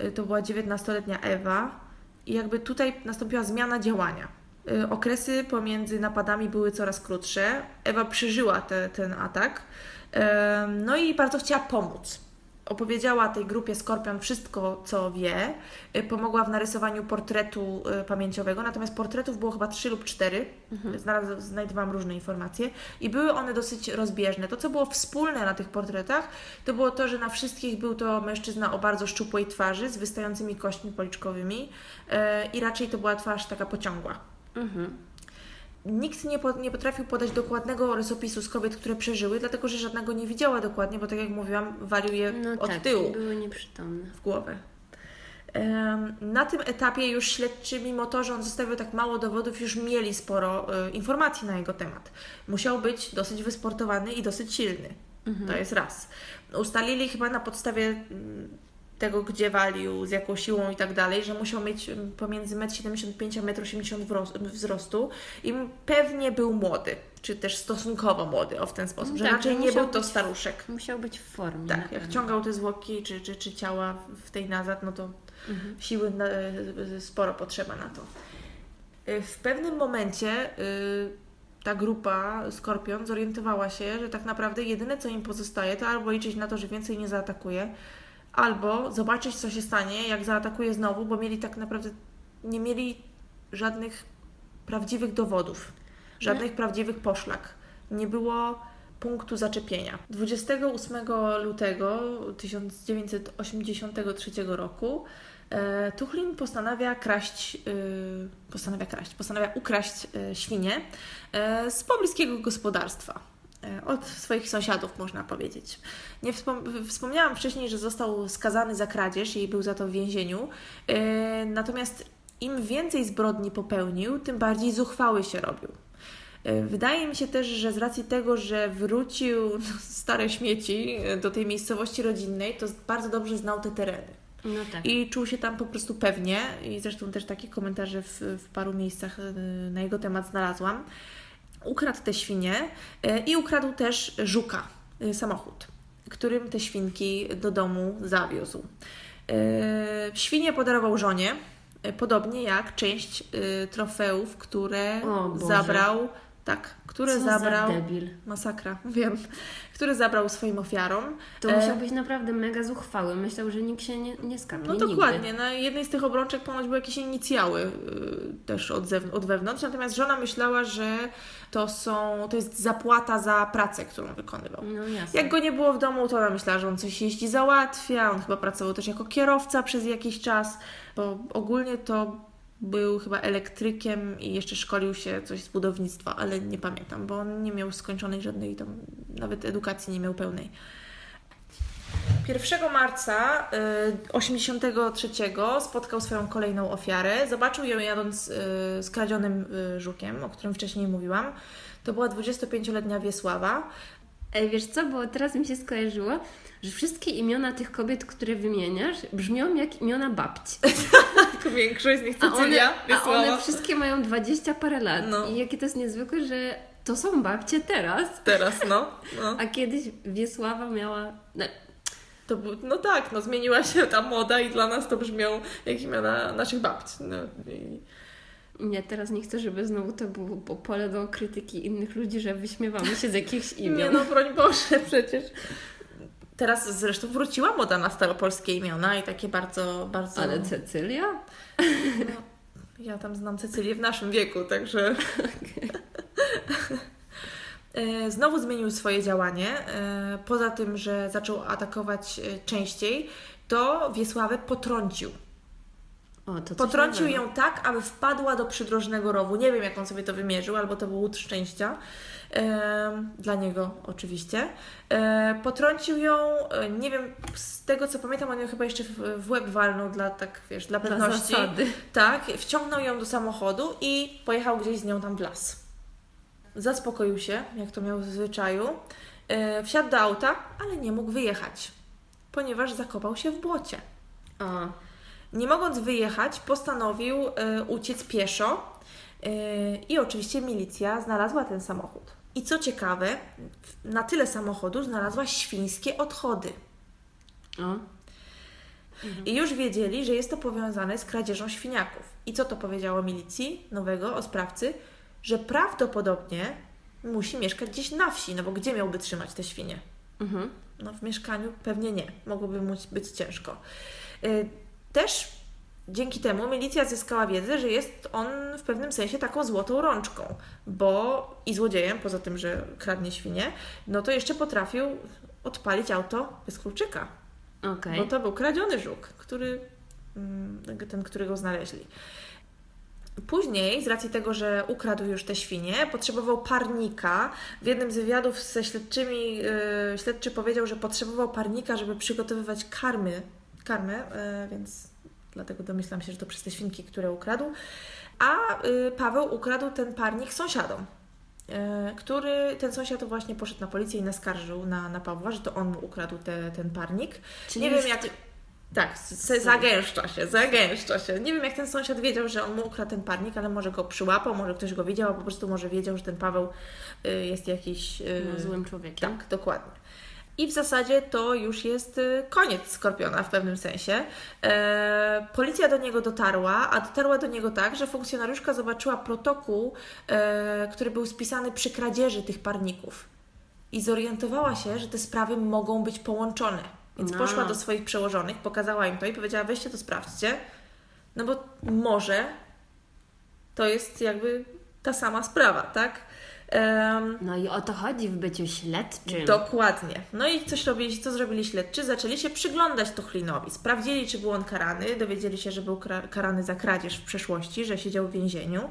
Y, To była 19-letnia Ewa i jakby tutaj nastąpiła zmiana działania. Y, Okresy pomiędzy napadami były coraz krótsze. Ewa przeżyła te, ten atak, no i bardzo chciała pomóc. Opowiedziała tej grupie Skorpion wszystko, co wie. Y, Pomogła w narysowaniu portretu y, pamięciowego, natomiast portretów było chyba trzy lub cztery. Znalaz- Znajdowałam różne informacje i były one dosyć rozbieżne. To, co było wspólne na tych portretach, to było to, że na wszystkich był to mężczyzna o bardzo szczupłej twarzy z wystającymi kośćmi policzkowymi y, i raczej to była twarz taka pociągła. Mhm. Nikt nie, po, nie potrafił podać dokładnego rysopisu z kobiet, które przeżyły, dlatego że żadnego nie widziała dokładnie, bo tak jak mówiłam, walił je No od tak, tyłu były nieprzytomne. w głowę. Na tym etapie już śledczy, mimo to, że on zostawił tak mało dowodów, już mieli sporo e, informacji na jego temat. Musiał być dosyć wysportowany i dosyć silny. To jest raz. Ustalili chyba na podstawie mm, tego, gdzie walił, z jaką siłą i tak dalej, że musiał mieć pomiędzy 1,75 m a 1,80 m wzrostu i pewnie był młody, czy też stosunkowo młody, o w ten sposób, że tak, raczej nie był to być- staruszek. Musiał być w formie. Tak, jak ciągał te zwłoki czy, czy, czy ciała w tej nazad, no to siły na, sporo potrzeba na to. Y, W pewnym momencie y, ta grupa Skorpion zorientowała się, że tak naprawdę jedyne co im pozostaje to albo liczyć na to, że więcej nie zaatakuje, albo zobaczyć co się stanie, jak zaatakuje znowu, bo mieli tak naprawdę nie mieli żadnych prawdziwych dowodów, żadnych prawdziwych poszlak. Nie było punktu zaczepienia. 28 lutego 1983 roku e, Tuchlin postanawia kraść, y, postanawia kraść, postanawia ukraść e, świnie e, z pobliskiego gospodarstwa. E, Od swoich sąsiadów, można powiedzieć. Nie wspom- wspomniałam wcześniej, że został skazany za kradzież i był za to w więzieniu. E, Natomiast im więcej zbrodni popełnił, tym bardziej zuchwały się robił. E, Wydaje mi się też, że z racji tego, że wrócił stare śmieci do tej miejscowości rodzinnej, to bardzo dobrze znał te tereny. No tak. I czuł się tam po prostu pewnie. I zresztą też takie komentarze w, w paru miejscach na jego temat znalazłam. Ukradł te świnie e, i ukradł też żuka, e, samochód, którym te świnki do domu zawiózł. E, Świnie podarował żonie, podobnie jak część trofeów, które zabrał. Tak, które Co zabrał. za debil. Masakra, wiem. Które zabrał swoim ofiarom. To E, musiał być naprawdę mega zuchwały. Myślał, że nikt się nie, nie skapnie No nigdy. dokładnie. Na jednej z tych obrączek ponoć były jakieś inicjały y, też od, zewn- od wewnątrz, natomiast żona myślała, że to są, to jest zapłata za pracę, którą wykonywał. No jasne. Jak go nie było w domu, to ona myślała, że on coś jeździ załatwia. On chyba pracował też jako kierowca przez jakiś czas, bo ogólnie to był chyba elektrykiem i jeszcze szkolił się coś z budownictwa, ale nie pamiętam, bo on nie miał skończonej żadnej tam, nawet edukacji nie miał pełnej. 1 marca y, 83 spotkał swoją kolejną ofiarę. Zobaczył ją jadąc y, z kradzionym y, żukiem, o którym wcześniej mówiłam. To była 25-letnia Wiesława. Ej, wiesz co, bo teraz mi się skojarzyło, że wszystkie imiona tych kobiet, które wymieniasz, brzmią jak imiona babci. Tylko większość z nich A one, a one wszystkie mają 20 parę lat. No. I jakie to jest niezwykłe, że to są babcie teraz, Teraz, no. no. a kiedyś Wiesława miała... No, To, był- no tak, no zmieniła się ta moda i dla nas to brzmią jak imiona naszych babci. No, i... nie, teraz nie chcę, żeby znowu to było po- pole do krytyki innych ludzi, że wyśmiewamy się z jakichś imion. Nie no, broń Boże, przecież. Teraz zresztą wróciła moda na staropolskie imiona i takie bardzo, bardzo... Ale Cecylia? No, ja tam znam Cecylię w naszym wieku, także. E, Znowu zmienił swoje działanie. E, Poza tym, że zaczął atakować e, częściej, to Wiesławę potrącił. O, Potrącił ją tak, aby wpadła do przydrożnego rowu. Nie wiem, jak on sobie to wymierzył, albo to był łód szczęścia. Dla niego oczywiście. Potrącił ją, e, nie wiem, z tego co pamiętam, on ją chyba jeszcze w, łeb walnął dla, tak wiesz, dla Dla pewności. zasady. Tak, wciągnął ją do samochodu i pojechał gdzieś z nią tam w las. Zaspokoił się, jak to miał w zwyczaju. Wsiadł do auta, ale nie mógł wyjechać, ponieważ zakopał się w błocie. O, Nie mogąc wyjechać, postanowił e, uciec pieszo e, i oczywiście milicja znalazła ten samochód. I co ciekawe, na tyle samochodu znalazła świńskie odchody. o. I już wiedzieli, że jest to powiązane z kradzieżą świniaków. I co to powiedziało milicji nowego o sprawcy? Że prawdopodobnie musi mieszkać gdzieś na wsi, no bo gdzie miałby trzymać te świnie? Mhm. No w mieszkaniu pewnie nie. Mogłoby mu być ciężko. Y, Też dzięki temu milicja zyskała wiedzę, że jest on w pewnym sensie taką złotą rączką, bo i złodziejem, poza tym, że kradnie świnie, no to jeszcze potrafił odpalić auto bez kluczyka, Okej. bo to był kradziony żuk, który, mm, ten, którego znaleźli. Później, z racji tego, że ukradł już te świnie, potrzebował parnika. W jednym z wywiadów ze śledczymi yy, śledczy powiedział, że potrzebował parnika, żeby przygotowywać karmy, karmę, yy, więc dlatego domyślam się, że to przez te świnki, które ukradł. A yy, Paweł ukradł ten parnik sąsiadom. yy, Który ten sąsiad właśnie poszedł na policję i naskarżył na, na Pawła, że to on mu ukradł te, ten parnik. Czyli nie wiem jak. Tak, zagęszcza się, zagęszcza się. Nie wiem, jak ten sąsiad wiedział, że on mu ukradł ten parnik, ale może go przyłapał, może ktoś go widział, a po prostu może wiedział, że ten Paweł y, jest jakiś. y, No, złym człowiekiem. Tak, dokładnie. I w zasadzie to już jest y, koniec Skorpiona w pewnym sensie. E, policja do niego dotarła, a dotarła do niego tak, że funkcjonariuszka zobaczyła protokół, e, który był spisany przy kradzieży tych parników. I zorientowała się, że te sprawy mogą być połączone. Więc No. poszła do swoich przełożonych, pokazała im to i powiedziała: weźcie to sprawdźcie, no bo może to jest jakby ta sama sprawa, tak? No i o to chodzi w byciu śledczym. Dokładnie. No i coś robili, co zrobili śledczy? Zaczęli się przyglądać Tuchlinowi. Sprawdzili, czy był on karany. Dowiedzieli się, że był karany za kradzież w przeszłości, że siedział w więzieniu.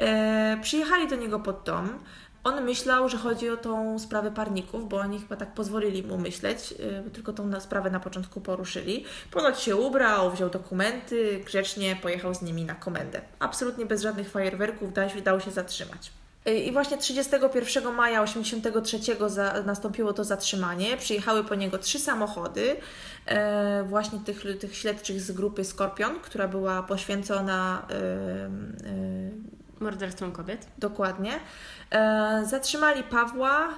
E, przyjechali do niego pod dom. On myślał, że chodzi o tą sprawę parników, bo oni chyba tak pozwolili mu myśleć, e, tylko tą sprawę na początku poruszyli. Ponoć się ubrał, wziął dokumenty, grzecznie pojechał z nimi na komendę. Absolutnie bez żadnych fajerwerków dał się zatrzymać. I właśnie 31 maja 83 za, nastąpiło to zatrzymanie. Przyjechały po niego trzy samochody, e, właśnie tych, tych śledczych z grupy Skorpion, która była poświęcona e, e, Morderstwom kobiet. dokładnie. E, zatrzymali Pawła,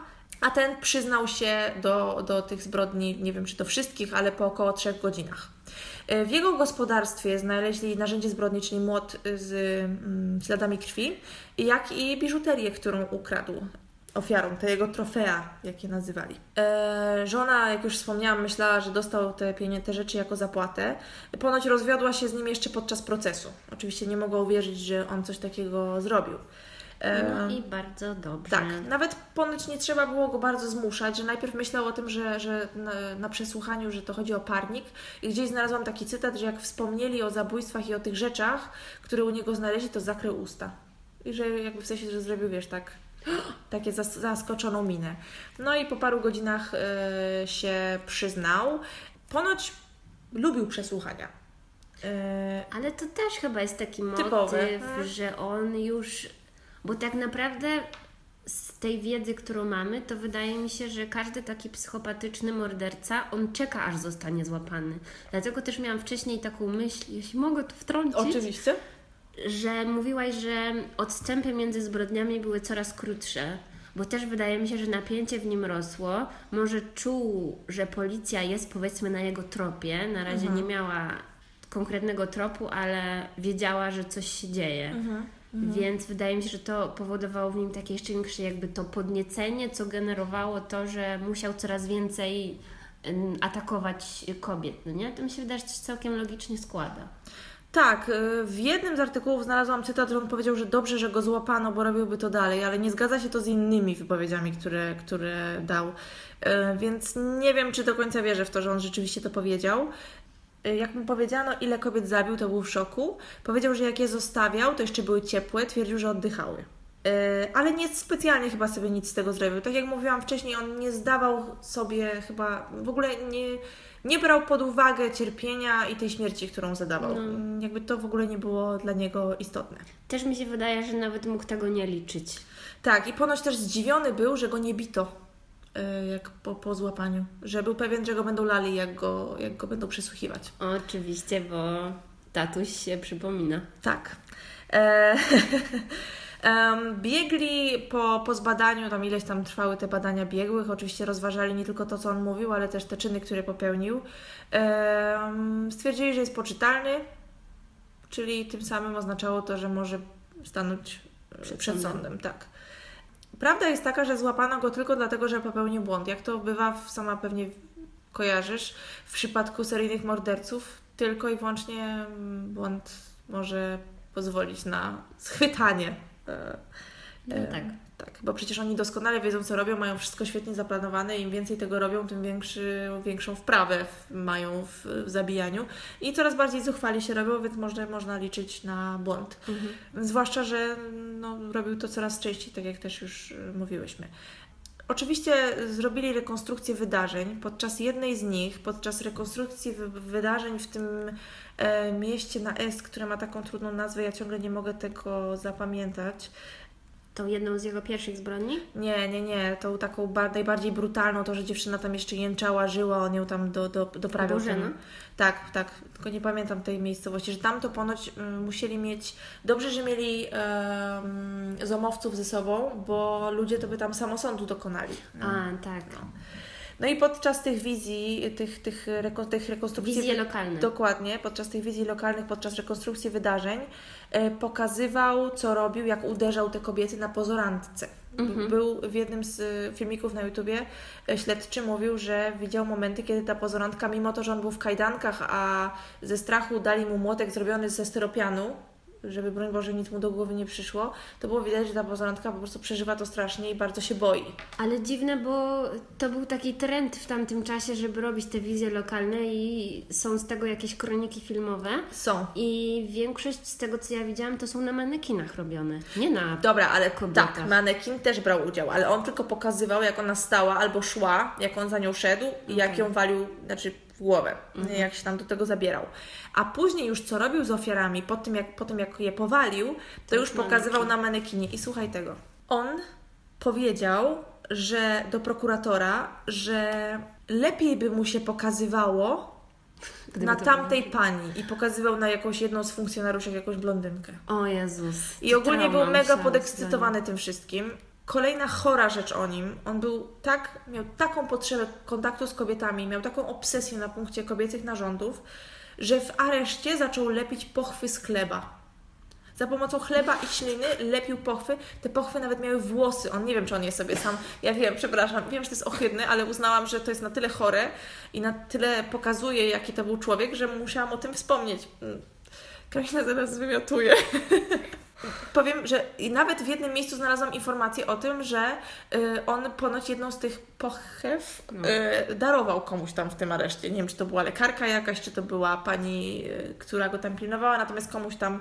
a ten przyznał się do, do tych zbrodni, nie wiem czy do wszystkich, ale po około trzech godzinach. E, W jego gospodarstwie znaleźli narzędzie zbrodni, czyli młot z mm, śladami krwi, jak i biżuterię, którą ukradł ofiarą, te jego trofea, jak je nazywali. E, żona, jak już wspomniałam, myślała, że dostał te, pienie- te rzeczy jako zapłatę. Ponoć rozwiodła się z nim jeszcze podczas procesu. Oczywiście nie mogła uwierzyć, że on coś takiego zrobił. E, No i bardzo dobrze. tak, nawet ponoć nie trzeba było go bardzo zmuszać, że najpierw myślał o tym, że, że na, na przesłuchaniu, że to chodzi o parnik i gdzieś znalazłam taki cytat, że jak wspomnieli o zabójstwach i o tych rzeczach, które u niego znaleźli, to zakrył usta. I że jakby w sensie, że zrobił, wiesz, tak takie zas- zaskoczoną minę. No i po paru godzinach e, się przyznał. Ponoć lubił przesłuchania. E, Ale to też chyba jest taki motyw, że on już. Bo tak naprawdę z tej wiedzy, którą mamy, to wydaje mi się, że każdy taki psychopatyczny morderca, on czeka, aż zostanie złapany. Dlatego też miałam wcześniej taką myśl, jeśli mogę tu wtrącić, oczywiście. że mówiłaś, że odstępy między zbrodniami były coraz krótsze. Bo też wydaje mi się, że napięcie w nim rosło. Może czuł, że policja jest powiedzmy na jego tropie. Na razie nie miała konkretnego tropu, ale wiedziała, że coś się dzieje. Więc wydaje mi się, że to powodowało w nim takie jeszcze większe jakby to podniecenie, co generowało to, że musiał coraz więcej atakować kobiet, no nie? To mi się wydaje, że to się całkiem logicznie składa. Tak, y, w jednym z artykułów znalazłam cytat, że on powiedział, że dobrze, że go złapano, bo robiłby to dalej, ale nie zgadza się to z innymi wypowiedziami, które, które dał. Y, Więc nie wiem, czy do końca wierzę w to, że on rzeczywiście to powiedział. Y, Jak mu powiedziano, ile kobiet zabił, to był w szoku. Powiedział, że jak je zostawiał, to jeszcze były ciepłe, twierdził, że oddychały. Yy, ale nie specjalnie chyba sobie nic z tego zrobił. Tak jak mówiłam wcześniej, on nie zdawał sobie chyba, w ogóle nie, nie brał pod uwagę cierpienia i tej śmierci, którą zadawał. Mm, Jakby to w ogóle nie było dla niego istotne. Też mi się wydaje, że nawet mógł tego nie liczyć. Tak, i ponoć też zdziwiony był, że go nie bito jak po, po złapaniu. Że był pewien, że go będą lali, jak go, jak go będą przesłuchiwać. Oczywiście, bo tatuś się przypomina. Tak. E, em, biegli po, po zbadaniu, tam ileś tam trwały te badania biegłych, oczywiście rozważali nie tylko to, co on mówił, ale też te czyny, które popełnił. Stwierdzili, że jest poczytalny, czyli tym samym oznaczało to, że może stanąć e, Przed przed, sądem. sądem. Tak. Prawda jest taka, że złapano go tylko dlatego, że popełnił błąd. Jak to bywa, sama pewnie kojarzysz, w przypadku seryjnych morderców tylko i wyłącznie mm, błąd może pozwolić na schwytanie. E, No e, tak. Tak, bo przecież oni doskonale wiedzą, co robią, mają wszystko świetnie zaplanowane. Im więcej tego robią, tym większy, większą wprawę mają w, w zabijaniu. I coraz bardziej zuchwali się robią, więc można, można liczyć na błąd. Zwłaszcza, że no, robił to coraz częściej, tak jak też już y, mówiłyśmy. Oczywiście zrobili rekonstrukcję wydarzeń. Podczas jednej z nich, podczas rekonstrukcji wy- wydarzeń w tym e, mieście na S, które ma taką trudną nazwę, ja ciągle nie mogę tego zapamiętać. Tą jedną z jego pierwszych zbrodni? Nie, nie, nie, tą taką ba- najbardziej brutalną, to, że dziewczyna tam jeszcze jęczała, żyła, on ją tam do, do, doprawiał. Bożena? Tam. Tak, tak, tylko nie pamiętam tej miejscowości, że tam to ponoć mm, musieli mieć, dobrze, że mieli em, zomowców ze sobą, bo ludzie to by tam samosądu dokonali. A, tak. No i podczas tych wizji, tych, tych, reko, tych rekonstrukcji... Wizje lokalne. Dokładnie, podczas tych wizji lokalnych, podczas rekonstrukcji wydarzeń e, pokazywał, co robił, jak uderzał te kobiety na pozorantce. Mhm. Był w jednym z e, filmików na YouTubie, e, śledczy mówił, że widział momenty, kiedy ta pozorantka, mimo to, że on był w kajdankach, a ze strachu dali mu młotek zrobiony ze styropianu, żeby broń Boże nic mu do głowy nie przyszło, to było widać, że ta pozorantka po prostu przeżywa to strasznie i bardzo się boi. Ale dziwne, bo to był taki trend w tamtym czasie, żeby robić te wizje lokalne i są z tego jakieś kroniki filmowe. Są. I większość z tego, co ja widziałam, to są na manekinach robione. Nie na... Dobra, ale kobietach. tak, manekin też brał udział, ale on tylko pokazywał, jak ona stała albo szła, jak on za nią szedł i jak ją walił, znaczy w głowę, jak się tam do tego zabierał. A później już co robił z ofiarami, po tym jak, po tym jak je powalił, to już pokazywał na manekinie. I słuchaj tego. On powiedział, że do prokuratora, że lepiej by mu się pokazywało Gdyby na tamtej pani i pokazywał na jakąś jedną z funkcjonariuszy jakąś blondynkę. O Jezus. I ogólnie był mega podekscytowany tym wszystkim. Kolejna chora rzecz o nim. On był tak, miał taką potrzebę kontaktu z kobietami, miał taką obsesję na punkcie kobiecych narządów, że w areszcie zaczął lepić pochwy z chleba. Za pomocą chleba i śliny lepił pochwy. Te pochwy nawet miały włosy. On nie wiem, czy on je sobie sam. Ja wiem, przepraszam, wiem, że to jest ohydne, ale uznałam, że to jest na tyle chore i na tyle pokazuje, jaki to był człowiek, że musiałam o tym wspomnieć. Karolina zaraz wymiotuje. Powiem, że i nawet w jednym miejscu znalazłam informację o tym, że y, on ponoć jedną z tych pochew No. y, darował komuś tam w tym areszcie. Nie wiem, czy to była lekarka jakaś, czy to była pani, y, która go tam pilnowała, natomiast komuś tam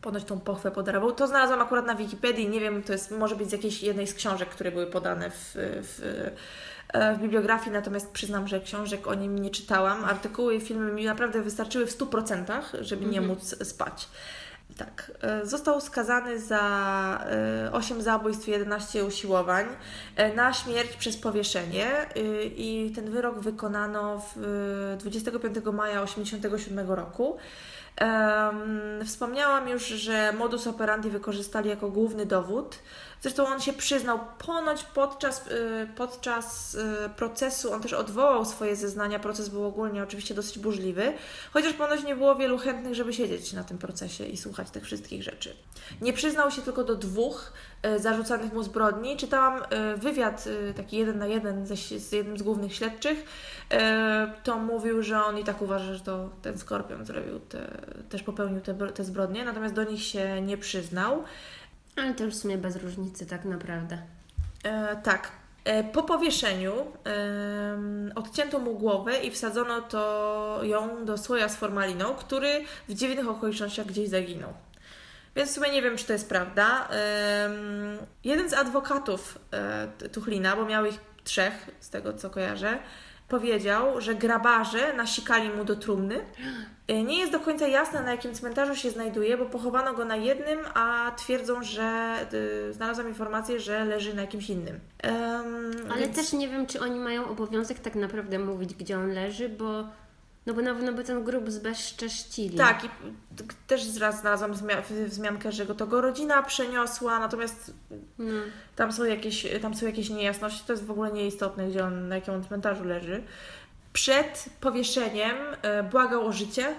ponoć tą pochwę podarował. To znalazłam akurat na Wikipedii, nie wiem, to jest może być z jakiejś jednej z książek, które były podane w, w, w bibliografii, natomiast przyznam, że książek o nim nie czytałam. Artykuły i filmy mi naprawdę wystarczyły w 100%, żeby nie móc spać. Tak. e, Został skazany za e, 8 zabójstw i 11 usiłowań e, na śmierć przez powieszenie e, i ten wyrok wykonano w e, 25 maja 1987 roku. Wspomniałam już, że modus operandi wykorzystali jako główny dowód. Zresztą on się przyznał ponoć podczas, y, podczas y, procesu, on też odwołał swoje zeznania. Proces był ogólnie oczywiście dosyć burzliwy, chociaż ponoć nie było wielu chętnych, żeby siedzieć na tym procesie i słuchać tych wszystkich rzeczy. Nie przyznał się tylko do dwóch y, zarzucanych mu zbrodni. Czytałam wywiad taki jeden na jeden z jednym z głównych śledczych. To mówił, że on i tak uważa, że to ten skorpion zrobił te, też popełnił te, te zbrodnie, natomiast do nich się nie przyznał. Ale to już w sumie bez różnicy tak naprawdę. E, tak. E, po powieszeniu odcięto mu głowę i wsadzono to ją do słoja z formaliną, który w dziwnych okolicznościach gdzieś zaginął. Więc w sumie nie wiem, czy to jest prawda. jeden z adwokatów e, Tuchlina, bo miał ich trzech, z tego co kojarzę, powiedział, że grabarze nasikali mu do trumny. E, nie jest do końca jasne, na jakim cmentarzu się znajduje, bo pochowano go na jednym, a twierdzą, że y, znalazłam informację, że leży na jakimś innym. Um, Ale więc... też nie wiem, czy oni mają obowiązek tak naprawdę mówić, gdzie on leży, bo no bo na pewno by ten grób zbezcześcili. Tak, i też raz znalazłam wzmiankę, że go to go rodzina przeniosła, natomiast no. tam, są jakieś, tam są jakieś niejasności, to jest w ogóle nieistotne, gdzie on, na jakim on cmentarzu leży. Przed powieszeniem e, błagał o życie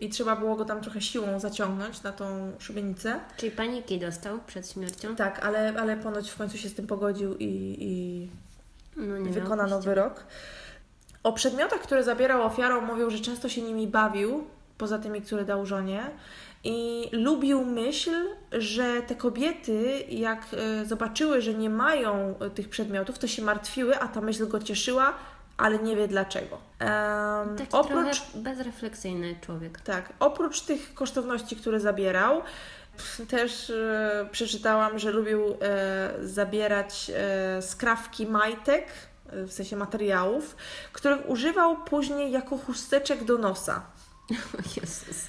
i trzeba było go tam trochę siłą zaciągnąć na tą szubienicę. Czyli paniki dostał przed śmiercią? Tak, ale, ale ponoć w końcu się z tym pogodził i, i no wykonano wyrok. O przedmiotach, które zabierał ofiarą, mówił, że często się nimi bawił, poza tymi, które dał żonie. I lubił myśl, że te kobiety, jak e, zobaczyły, że nie mają e, tych przedmiotów, to się martwiły, a ta myśl go cieszyła, ale nie wie dlaczego. Um, Taki oprócz bezrefleksyjny człowiek. Tak, oprócz tych kosztowności, które zabierał, też e, przeczytałam, że lubił e, zabierać e, skrawki majtek w sensie materiałów, których używał później jako chusteczek do nosa. Jezus.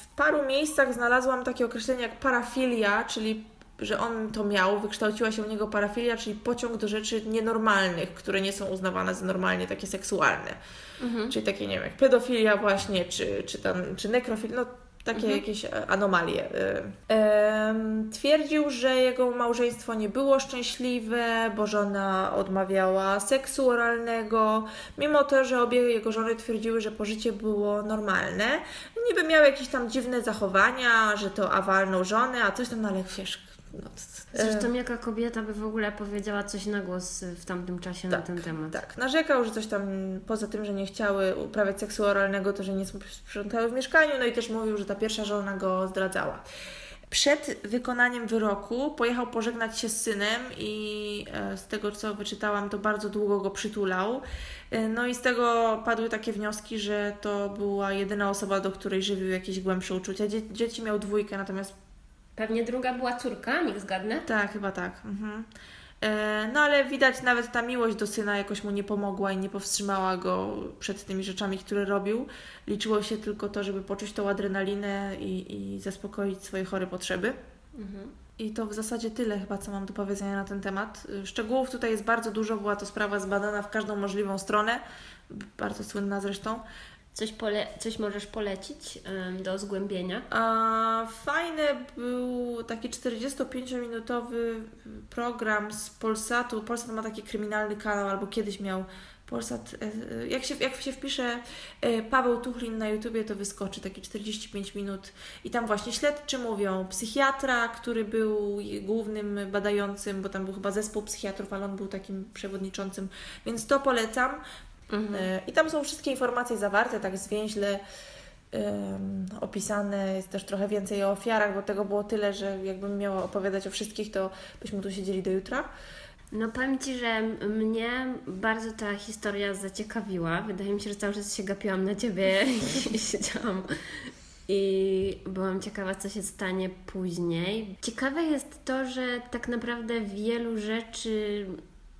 W paru miejscach znalazłam takie określenie jak parafilia, czyli że on to miał, wykształciła się u niego parafilia, czyli pociąg do rzeczy nienormalnych, które nie są uznawane za normalnie takie seksualne. Mhm. Czyli takie, nie wiem, jak pedofilia właśnie, czy, czy, tam, czy nekrofilia, no takie mhm. jakieś anomalie. E, twierdził, że jego małżeństwo nie było szczęśliwe, bo żona odmawiała seksu oralnego, mimo to, że obie jego żony twierdziły, że pożycie było normalne. Niby miał jakieś tam dziwne zachowania, że to awalną żonę, a coś tam, no ale wiesz, no, Zresztą jaka kobieta by w ogóle powiedziała coś na głos w tamtym czasie tak, na ten temat? Tak, narzekał, że coś tam poza tym, że nie chciały uprawiać seksu oralnego, to że nie sprzątały w mieszkaniu, no i też mówił, że ta pierwsza żona go zdradzała. Przed wykonaniem wyroku pojechał pożegnać się z synem i e, z tego co wyczytałam, to bardzo długo go przytulał. E, no i z tego padły takie wnioski, że to była jedyna osoba, do której żywił jakieś głębsze uczucia. Dzieci miał dwójkę, natomiast Pewnie druga była córka, niech zgadnę. Tak, chyba tak. Mhm. E, no ale widać nawet ta miłość do syna jakoś mu nie pomogła i nie powstrzymała go przed tymi rzeczami, które robił. Liczyło się tylko to, żeby poczuć tą adrenalinę i, i zaspokoić swoje chore potrzeby. Mhm. I to w zasadzie tyle chyba, co mam do powiedzenia na ten temat. Szczegółów tutaj jest bardzo dużo, była to sprawa zbadana w każdą możliwą stronę, bardzo słynna zresztą. Coś, pole, coś możesz polecić do zgłębienia? A, fajny był taki 45-minutowy program z Polsatu. Polsat ma taki kryminalny kanał, albo kiedyś miał Polsat. E, jak się, jak się wpisze e, Paweł Tuchlin na YouTubie, to wyskoczy taki 45 minut i tam właśnie śledczy mówią, psychiatra, który był głównym badającym, bo tam był chyba zespół psychiatrów, ale on był takim przewodniczącym, więc to polecam. Mhm. E, I tam są wszystkie informacje zawarte, tak zwięźle um, opisane. Jest też trochę więcej o ofiarach, bo tego było tyle, że jakbym miała opowiadać o wszystkich, to byśmy tu siedzieli do jutra. No powiem Ci, że mnie bardzo ta historia zaciekawiła. Wydaje mi się, że cały czas się gapiłam na Ciebie i siedziałam i byłam ciekawa, co się stanie później. Ciekawe jest to, że tak naprawdę wielu rzeczy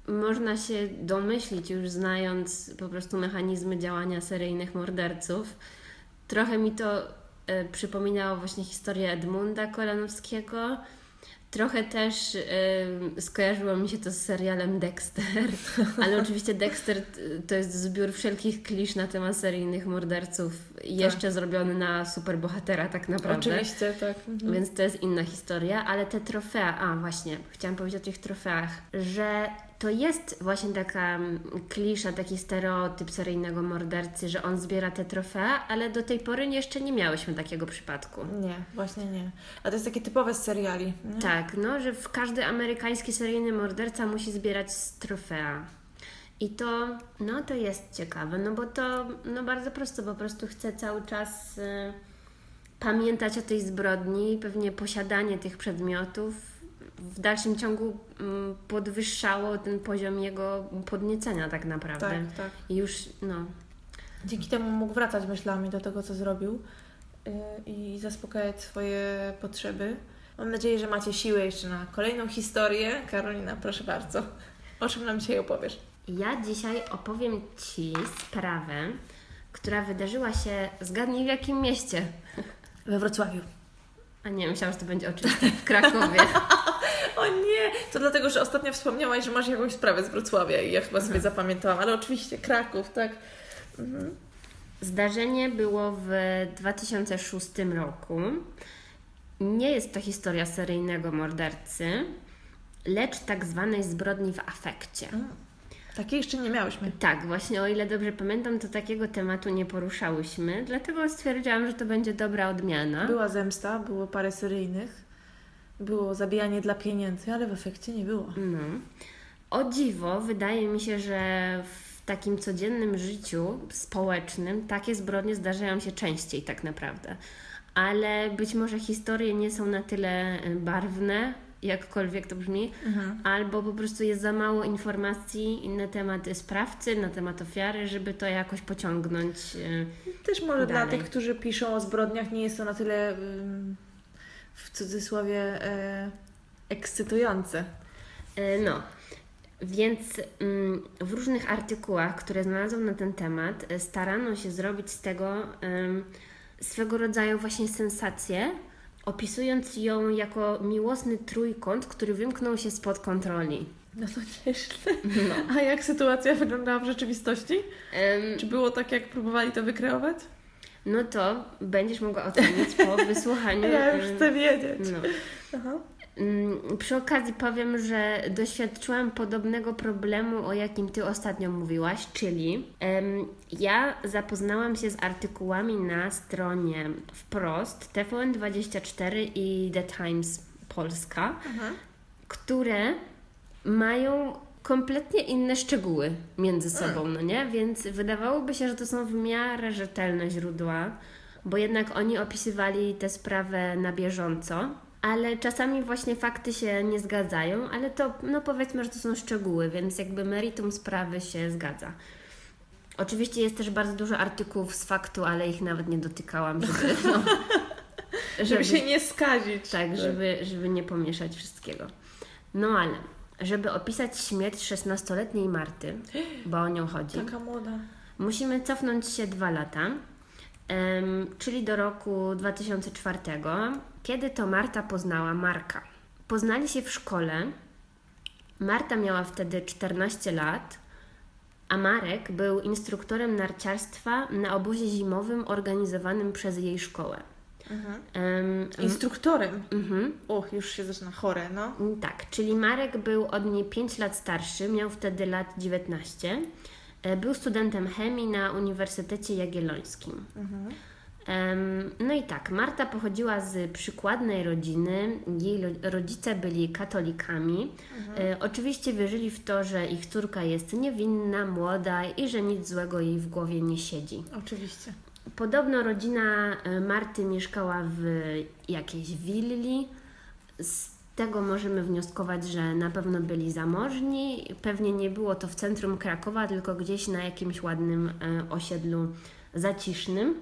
można się domyślić, już znając po prostu mechanizmy działania seryjnych morderców. Trochę mi to e, przypominało właśnie historię Edmunda Kolanowskiego. Trochę też y, skojarzyło mi się to z serialem Dexter, ale oczywiście Dexter to jest zbiór wszelkich klisz na temat seryjnych morderców, jeszcze tak. zrobiony na superbohatera tak naprawdę. Oczywiście, tak. Mhm. Więc to jest inna historia, ale te trofea, a właśnie, chciałam powiedzieć o tych trofeach, że to jest właśnie taka mm, klisza, taki stereotyp seryjnego mordercy, że on zbiera te trofea, ale do tej pory jeszcze nie miałyśmy takiego przypadku. Nie, właśnie nie. A to jest takie typowe z seriali. Nie? Tak, no, że w każdy amerykański seryjny morderca musi zbierać trofea. I to, no to jest ciekawe, no bo to, no bardzo prosto, po prostu chce cały czas y, pamiętać o tej zbrodni, pewnie posiadanie tych przedmiotów w dalszym ciągu mm, podwyższało ten poziom jego podniecenia tak naprawdę. Tak, tak. I już, no, Dzięki temu mógł wracać myślami do tego, co zrobił yy, i zaspokajać swoje potrzeby. Mam nadzieję, że macie siłę jeszcze na kolejną historię. Karolina, proszę bardzo. O czym nam dzisiaj opowiesz? Ja dzisiaj opowiem Ci sprawę, która wydarzyła się, zgadnij w jakim mieście. We Wrocławiu. A nie, myślałam, że to będzie oczywiste, w Krakowie. O nie! To dlatego, że ostatnio wspomniałaś, że masz jakąś sprawę z Wrocławia i ja chyba sobie zapamiętałam, ale oczywiście Kraków, tak? Mhm. Zdarzenie było w 2006 roku. Nie jest to historia seryjnego mordercy, lecz tak zwanej zbrodni w afekcie. Takiej jeszcze nie miałyśmy. Tak, właśnie o ile dobrze pamiętam, to takiego tematu nie poruszałyśmy, dlatego stwierdziłam, że to będzie dobra odmiana. Była zemsta, było parę seryjnych, było zabijanie dla pieniędzy, ale w efekcie nie było. No. O dziwo, wydaje mi się, że w takim codziennym życiu społecznym takie zbrodnie zdarzają się częściej tak naprawdę. Ale być może historie nie są na tyle y, barwne, jakkolwiek to brzmi, Mhm. albo po prostu jest za mało informacji na temat sprawcy, na temat ofiary, żeby to jakoś pociągnąć. y, Też może dla Dalej. tych, którzy piszą o zbrodniach, nie jest to na tyle w cudzysłowie e, ekscytujące. E, No, więc mm, w różnych artykułach, które znalazłam na ten temat, e, starano się zrobić z tego swego rodzaju właśnie sensację, opisując ją jako miłosny trójkąt, który wymknął się spod kontroli. No to nieźle. No. A jak sytuacja wyglądała w rzeczywistości? Em, Czy było tak, jak próbowali to wykreować? no to będziesz mogła ocenić po wysłuchaniu. Ja już chcę wiedzieć. No. Aha. Mm, Przy okazji powiem, że doświadczyłam podobnego problemu, o jakim Ty ostatnio mówiłaś, czyli em, ja zapoznałam się z artykułami na stronie wprost TVN24 i The Times Polska, Aha. które mają kompletnie inne szczegóły między sobą, no nie? Więc wydawałoby się, że to są w miarę rzetelne źródła, bo jednak oni opisywali tę sprawę na bieżąco, ale czasami właśnie fakty się nie zgadzają, ale to, no powiedzmy, że to są szczegóły, więc jakby meritum sprawy się zgadza. Oczywiście jest też bardzo dużo artykułów z faktu, ale ich nawet nie dotykałam, żeby, no, Żeby się nie skazić. tak, żeby, żeby nie pomieszać wszystkiego. No ale, żeby opisać śmierć 16-letniej Marty, bo o nią chodzi, Taka młoda. musimy cofnąć się dwa lata, czyli do roku 2004, kiedy to Marta poznała Marka. Poznali się w szkole. Marta miała wtedy 14 lat, a Marek był instruktorem narciarstwa na obozie zimowym organizowanym przez jej szkołę. Mhm. Em, Instruktorem. mhm. O, już się zaczyna chore, no. Mm, Tak, czyli Marek był od niej 5 lat starszy, miał wtedy lat 19. E, Był studentem chemii na Uniwersytecie Jagiellońskim. Mhm. No i tak, Marta pochodziła z przykładnej rodziny. Jej rodzice byli katolikami. E, Oczywiście wierzyli w to, że ich córka jest niewinna, młoda i że nic złego jej w głowie nie siedzi. Oczywiście. Podobno rodzina e, Marty mieszkała w jakiejś willi. Z tego możemy wnioskować, że na pewno byli zamożni. Pewnie nie było to w centrum Krakowa, tylko gdzieś na jakimś ładnym e, osiedlu zacisznym.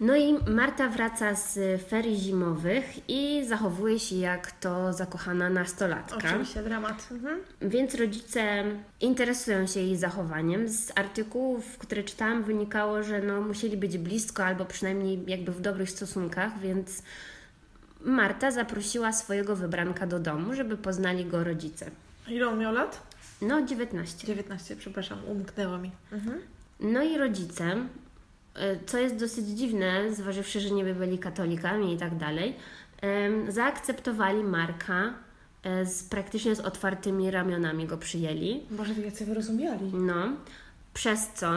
No i Marta wraca z ferii zimowych i zachowuje się jak to zakochana nastolatka. Oczywiście, dramat. Mhm. Więc rodzice interesują się jej zachowaniem. Z artykułów, które czytałam, wynikało, że no, musieli być blisko albo przynajmniej jakby w dobrych stosunkach, więc Marta zaprosiła swojego wybranka do domu, żeby poznali go rodzice. Ile on miał lat? No, 19. 19, przepraszam, umknęło mi. Mhm. No i rodzice, co jest dosyć dziwne, zważywszy, że nie byli katolikami i tak dalej, zaakceptowali Marka e, z, praktycznie z otwartymi ramionami go przyjęli. Boże, wy jacy wyrozumiali. No, przez co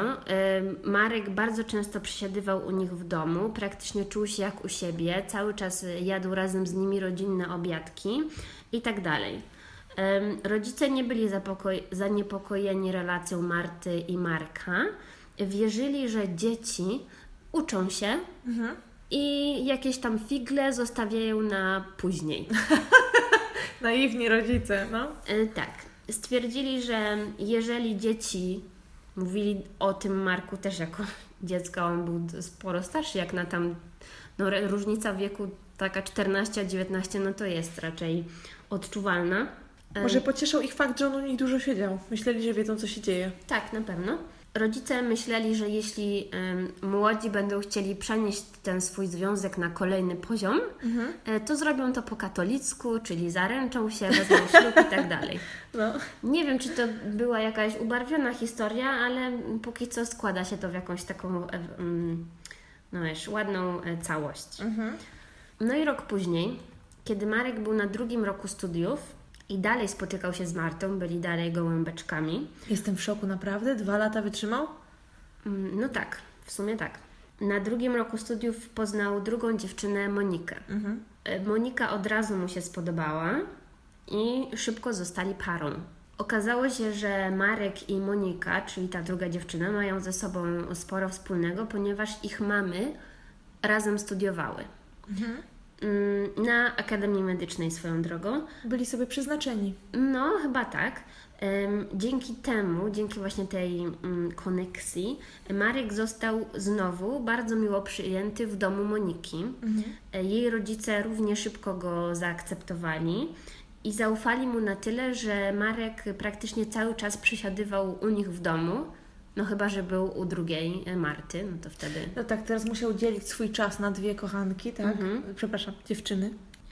Marek bardzo często przesiadywał u nich w domu, praktycznie czuł się jak u siebie, cały czas jadł razem z nimi rodzinne obiadki i tak dalej. Rodzice nie byli zaniepokojeni relacją Marty i Marka. Wierzyli, że dzieci uczą się Mhm. i jakieś tam figle zostawiają na później. Naiwni rodzice, no. E, tak. Stwierdzili, że jeżeli dzieci mówili o tym Marku też jako dziecko, on był sporo starszy jak na tam, no różnica wieku taka 14 a 19, no to jest raczej odczuwalna. Może pocieszał ich fakt, że on u nich dużo siedział. Myśleli, że wiedzą, co się dzieje. Tak, na pewno. Rodzice myśleli, że jeśli um, młodzi będą chcieli przenieść ten swój związek na kolejny poziom, mhm. E, to zrobią to po katolicku, czyli zaręczą się, wezmą ślub i tak dalej. No. Nie wiem, czy to była jakaś ubarwiona historia, ale póki co składa się to w jakąś taką no wiesz, ładną e, całość. Mhm. No i rok później, kiedy Marek był na drugim roku studiów, i dalej spotykał się z Martą, byli dalej gołębeczkami. Jestem w szoku, naprawdę? Dwa lata wytrzymał? Mm, no tak, w sumie tak. Na drugim roku studiów poznał drugą dziewczynę, Monikę. Mhm. E, Monika od razu mu się spodobała i szybko zostali parą. Okazało się, że Marek i Monika, czyli ta druga dziewczyna, mają ze sobą sporo wspólnego, ponieważ ich mamy razem studiowały. Mhm. Mm, na Akademii Medycznej swoją drogą. Byli sobie przeznaczeni. No, chyba tak. Dzięki temu, dzięki właśnie tej mm, koneksji, Marek został znowu bardzo miło przyjęty w domu Moniki. Mhm. E, jej rodzice równie szybko go zaakceptowali i zaufali mu na tyle, że Marek praktycznie cały czas przysiadywał u nich w domu no chyba, że był u drugiej e, Marty, no to wtedy... No tak, teraz musiał dzielić swój czas na dwie kochanki, tak? Mhm. Przepraszam, dziewczyny.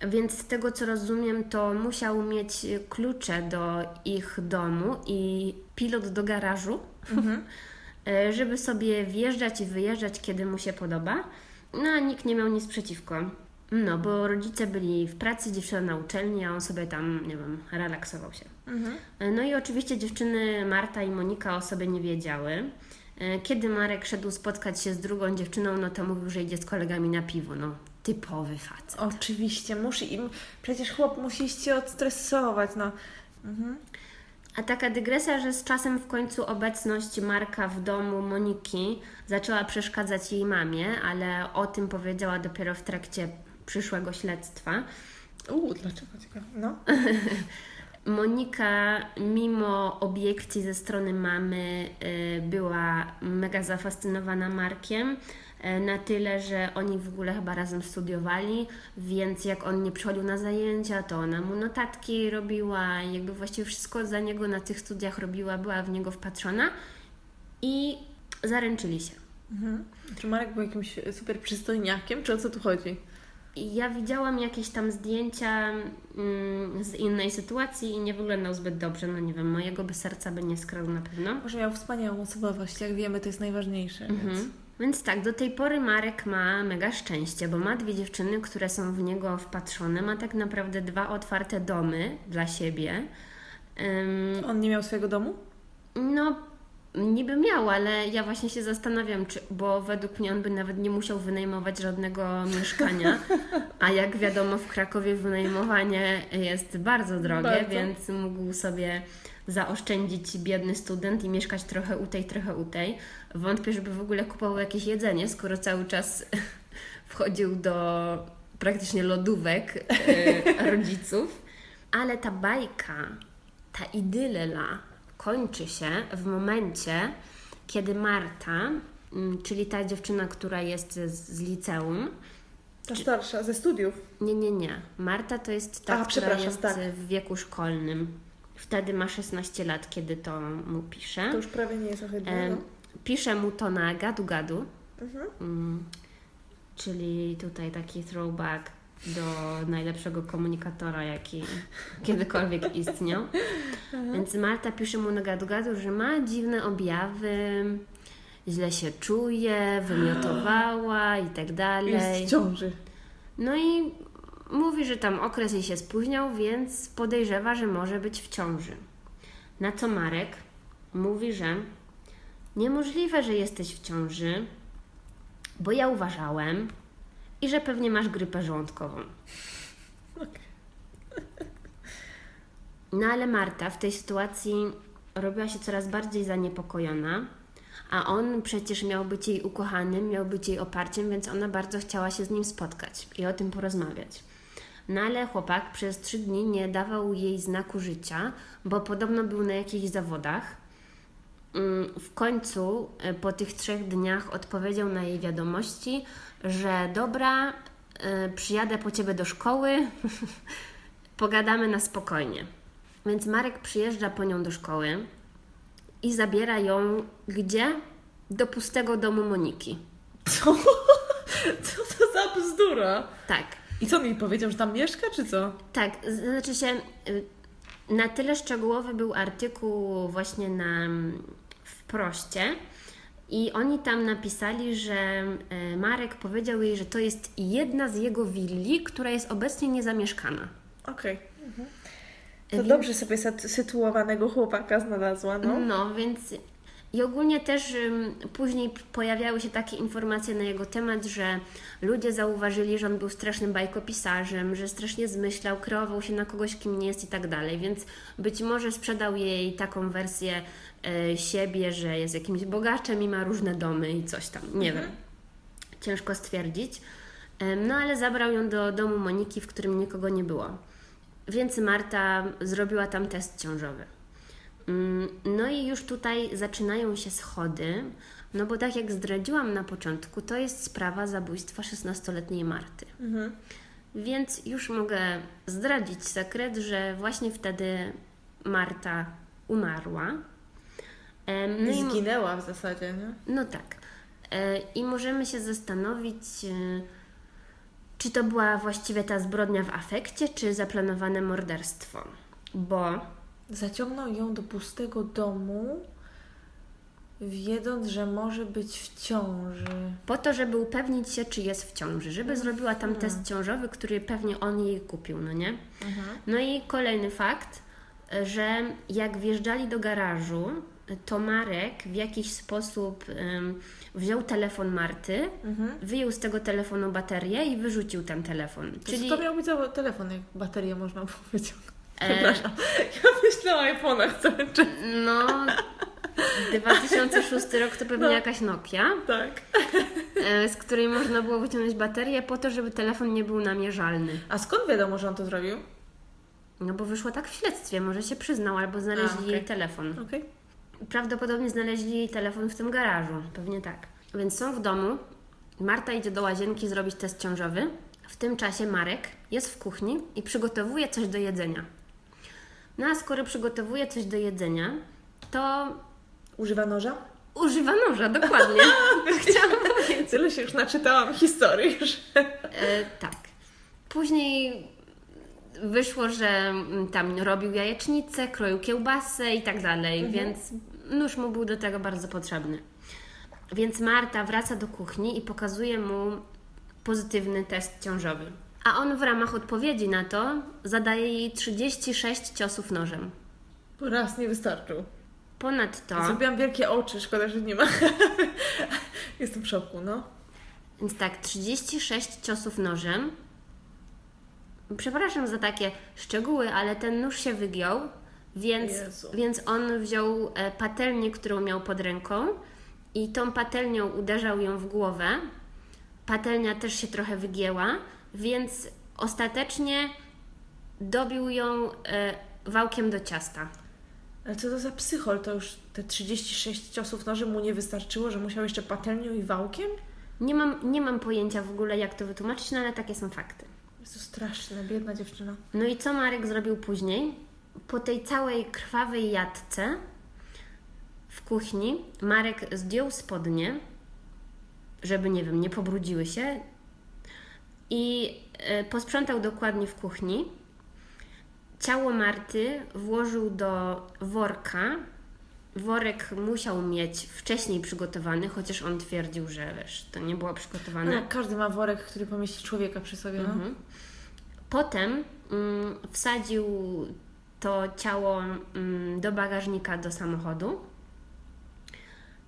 Więc z tego co rozumiem, to musiał mieć klucze do ich domu i pilot do garażu, mhm. E, żeby sobie wjeżdżać i wyjeżdżać, kiedy mu się podoba. No a nikt nie miał nic przeciwko. No, bo rodzice byli w pracy, dziewczyna na uczelni, a on sobie tam, nie wiem, relaksował się. Mhm. No i oczywiście dziewczyny Marta i Monika o sobie nie wiedziały. E, kiedy Marek szedł spotkać się z drugą dziewczyną, no to mówił, że idzie z kolegami na piwo. No, typowy facet. Oczywiście, musi im, przecież chłop musi się odstresować, no. Mhm. A taka dygresja, że z czasem w końcu obecność Marka w domu Moniki zaczęła przeszkadzać jej mamie, ale o tym powiedziała dopiero w trakcie przyszłego śledztwa. Uuu, dlaczego ciekawe? No. Monika, mimo obiekcji ze strony mamy, y, była mega zafascynowana Markiem. Y, na tyle, że oni w ogóle chyba razem studiowali, więc jak on nie przychodził na zajęcia, to ona mu notatki robiła, jakby właściwie wszystko za niego na tych studiach robiła, była w niego wpatrzona i zaręczyli się. Mhm. Czy Marek był jakimś super przystojniakiem, czy o co tu chodzi? Ja widziałam jakieś tam zdjęcia mm, z innej sytuacji i nie wyglądał zbyt dobrze. No nie wiem, mojego by serca by nie skradł na pewno. Może miał wspaniałą osobowość, jak wiemy, to jest najważniejsze. Mhm. Więc... Więc tak, do tej pory Marek ma mega szczęście, bo ma dwie dziewczyny, które są w niego wpatrzone. Ma tak naprawdę dwa otwarte domy dla siebie. Um, On nie miał swojego domu? No, Niby miał, ale ja właśnie się zastanawiam, czy, bo według mnie on by nawet nie musiał wynajmować żadnego mieszkania, a jak wiadomo w Krakowie wynajmowanie jest bardzo drogie, bardzo. więc mógł sobie zaoszczędzić biedny student i mieszkać trochę u tej, trochę u tej. Wątpię, żeby w ogóle kupował jakieś jedzenie, skoro cały czas wchodził do praktycznie lodówek e, rodziców. Ale ta bajka, ta idylela kończy się w momencie, kiedy Marta, mm, czyli ta dziewczyna, która jest z, z liceum, ta starsza, ze studiów? Nie, nie, nie. Marta to jest ta, A, która jest tak. w wieku szkolnym. Wtedy ma 16 lat, kiedy to mu pisze. To już prawie nie jest ohydne. E, pisze mu to na gadu-gadu. Mhm. Mm, czyli tutaj taki throwback do najlepszego komunikatora, jaki kiedykolwiek istniał. Więc Marta pisze mu na gadu-gadu, że ma dziwne objawy, źle się czuje, wymiotowała i tak dalej. Jest w ciąży. No i mówi, że tam okres jej się spóźniał, więc podejrzewa, że może być w ciąży. Na co Marek mówi, że niemożliwe, że jesteś w ciąży, bo ja uważałem, i że pewnie masz grypę żołądkową. No ale Marta w tej sytuacji robiła się coraz bardziej zaniepokojona, a on przecież miał być jej ukochanym, miał być jej oparciem, więc ona bardzo chciała się z nim spotkać i o tym porozmawiać. No ale chłopak przez trzy dni nie dawał jej znaku życia, bo podobno był na jakichś zawodach. Mm, W końcu e, po tych trzech dniach odpowiedział na jej wiadomości, że dobra, e, przyjadę po ciebie do szkoły, pogadamy na spokojnie. Więc Marek przyjeżdża po nią do szkoły i zabiera ją gdzie? Do pustego domu Moniki. Co? Co to za bzdura? Tak. I co mi powiedział, że tam mieszka, czy co? Tak, znaczy się, y, na tyle szczegółowy był artykuł właśnie na wproście i oni tam napisali, że y, Marek powiedział jej, że to jest jedna z jego willi, która jest obecnie niezamieszkana. Okej. To Więc- dobrze sobie sytuowanego chłopaka znalazła, no. No, więc i ogólnie też później pojawiały się takie informacje na jego temat, że ludzie zauważyli, że on był strasznym bajkopisarzem, że strasznie zmyślał, kreował się na kogoś, kim nie jest i tak dalej, więc być może sprzedał jej taką wersję e, siebie, że jest jakimś bogaczem i ma różne domy i coś tam, nie wiem. Ciężko stwierdzić. No ale zabrał ją do domu Moniki, w którym nikogo nie było. Więc Marta zrobiła tam test ciążowy. Mm, No i już tutaj zaczynają się schody, no bo tak jak zdradziłam na początku, to jest sprawa zabójstwa 16-letniej Marty. Mhm. Więc już mogę zdradzić sekret, że właśnie wtedy Marta umarła. Em, No i, Zginęła w zasadzie, nie? no tak. E, I możemy się zastanowić, e, czy to była właściwie ta zbrodnia w afekcie, czy zaplanowane morderstwo. Bo Zaciągnął ją do pustego domu, wiedząc, że może być w ciąży. Po to, żeby upewnić się, czy jest w ciąży, żeby zrobiła tam test ciążowy, który pewnie on jej kupił, no nie? No i kolejny fakt, że jak wjeżdżali do garażu, to Marek w jakiś sposób ym, wziął telefon Marty, Mhm. wyjął z tego telefonu baterię i wyrzucił ten telefon. Czyli... Czyli To miał być telefon, jak baterię można e, Przepraszam. Ja myślę o iPhone'ach cały czas. no 2006 rok to pewnie No. jakaś Nokia, Tak. e, z której można było wyciągnąć baterię po to, żeby telefon nie był namierzalny. A skąd wiadomo, że on to zrobił? No bo wyszło tak w śledztwie, może się przyznał albo znaleźli A, okej. jej telefon. Okej. Prawdopodobnie znaleźli jej telefon w tym garażu, pewnie tak. Więc są w domu, Marta idzie do łazienki zrobić test ciążowy. W tym czasie Marek jest w kuchni i przygotowuje coś do jedzenia. No a skoro przygotowuje coś do jedzenia, to Używa noża? używa noża, dokładnie. Chciałam powiedzieć. Tyle się już naczytałam historii, że... E, tak. Później wyszło, że mm, tam robił jajecznicę, kroił kiełbasę i tak dalej, więc nóż mu był do tego bardzo potrzebny. Więc Marta wraca do kuchni i pokazuje mu pozytywny test ciążowy. A on w ramach odpowiedzi na to zadaje jej 36 ciosów nożem. Po raz nie wystarczył. Ponadto, Zrobiłam wielkie oczy, szkoda, że nie ma. Jestem w szoku, no. więc tak, 36 ciosów nożem. Przepraszam za takie szczegóły, ale ten nóż się wygiął, więc, Jezu. więc on wziął e, patelnię, którą miał pod ręką i tą patelnią uderzał ją w głowę. Patelnia też się trochę wygięła, więc ostatecznie dobił ją e, wałkiem do ciasta. Ale co to za psychol? To już te 36 ciosów nożem mu nie wystarczyło, że musiał jeszcze patelnią i wałkiem? Nie mam, nie mam pojęcia w ogóle, jak to wytłumaczyć, no ale takie są fakty. Jest to straszne, biedna dziewczyna. No i co Marek zrobił później? Po tej całej krwawej jadce w kuchni Marek zdjął spodnie, żeby, nie wiem, nie pobrudziły się i e, posprzątał dokładnie w kuchni. Ciało Marty włożył do worka. Worek musiał mieć wcześniej przygotowany, chociaż on twierdził, że wiesz, to nie było przygotowane. No, każdy ma worek, który pomieści człowieka przy sobie, no. Mhm. Potem mm, wsadził to ciało mm, do bagażnika do samochodu.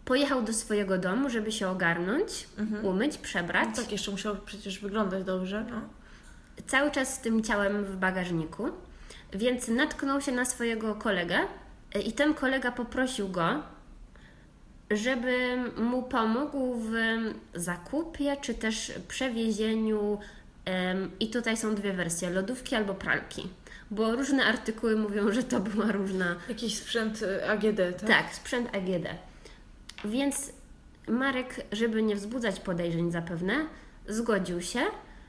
Pojechał do swojego domu, żeby się ogarnąć, umyć, przebrać. No tak, jeszcze musiał przecież wyglądać dobrze, no. Cały czas z tym ciałem w bagażniku, więc natknął się na swojego kolegę e, i ten kolega poprosił go, żeby mu pomógł w zakupie czy też przewiezieniu I tutaj są dwie wersje: lodówki albo pralki. Bo różne artykuły mówią, że to była różna. Jakiś sprzęt y, AGD, tak? Tak, sprzęt AGD. Więc Marek, żeby nie wzbudzać podejrzeń zapewne, zgodził się,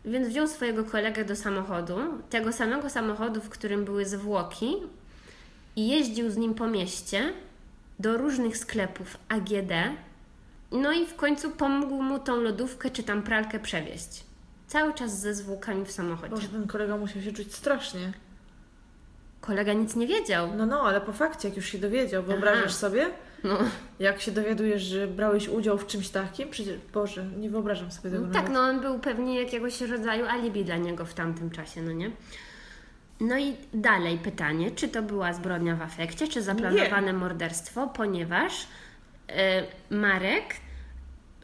więc wziął swojego kolegę do samochodu, tego samego samochodu, w którym były zwłoki, i jeździł z nim po mieście do różnych sklepów AGD. No i w końcu pomógł mu tą lodówkę czy tam pralkę przewieźć. Cały czas ze zwłokami w samochodzie. Boże, ten kolega musiał się czuć strasznie. Kolega nic nie wiedział. No, no, ale po fakcie, jak już się dowiedział, wyobrażasz Aha. sobie? No, Jak się dowiadujesz, że brałeś udział w czymś takim? Przecież, Boże, nie wyobrażam sobie tego tak, nawet. no on był pewnie jakiegoś rodzaju alibi dla niego w tamtym czasie, no nie? No i dalej pytanie, czy to była zbrodnia w afekcie, czy zaplanowane morderstwo, ponieważ e, Marek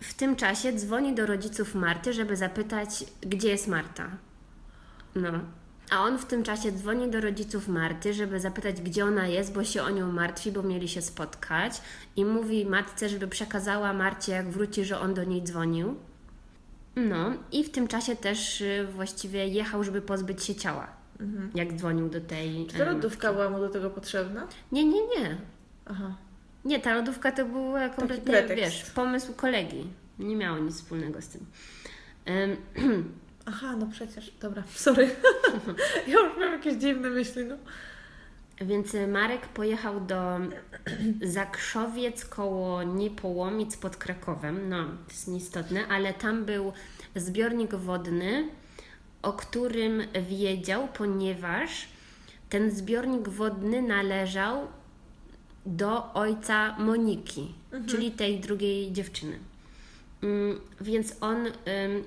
w tym czasie dzwoni do rodziców Marty, żeby zapytać, gdzie jest Marta. No. A on w tym czasie dzwoni do rodziców Marty, żeby zapytać, gdzie ona jest, bo się o nią martwi, bo mieli się spotkać. I mówi matce, żeby przekazała Marcie, jak wróci, że on do niej dzwonił. No, i w tym czasie też y, właściwie jechał, żeby pozbyć się ciała, jak dzwonił do tej. Czy ta em, lodówka była mu do tego potrzebna? Nie, nie, nie. Aha. Nie, ta lodówka to był e, kompletnie, wiesz, pomysł kolegi. Nie miało nic wspólnego z tym. Em, Aha, no przecież. Dobra, sorry. ja już mam jakieś dziwne myśli, no. Więc Marek pojechał do Zakrzowiec koło Niepołomic pod Krakowem. No, to jest nieistotne, ale tam był zbiornik wodny, o którym wiedział, ponieważ ten zbiornik wodny należał do ojca Moniki, czyli tej drugiej dziewczyny. Mm, Więc on ym,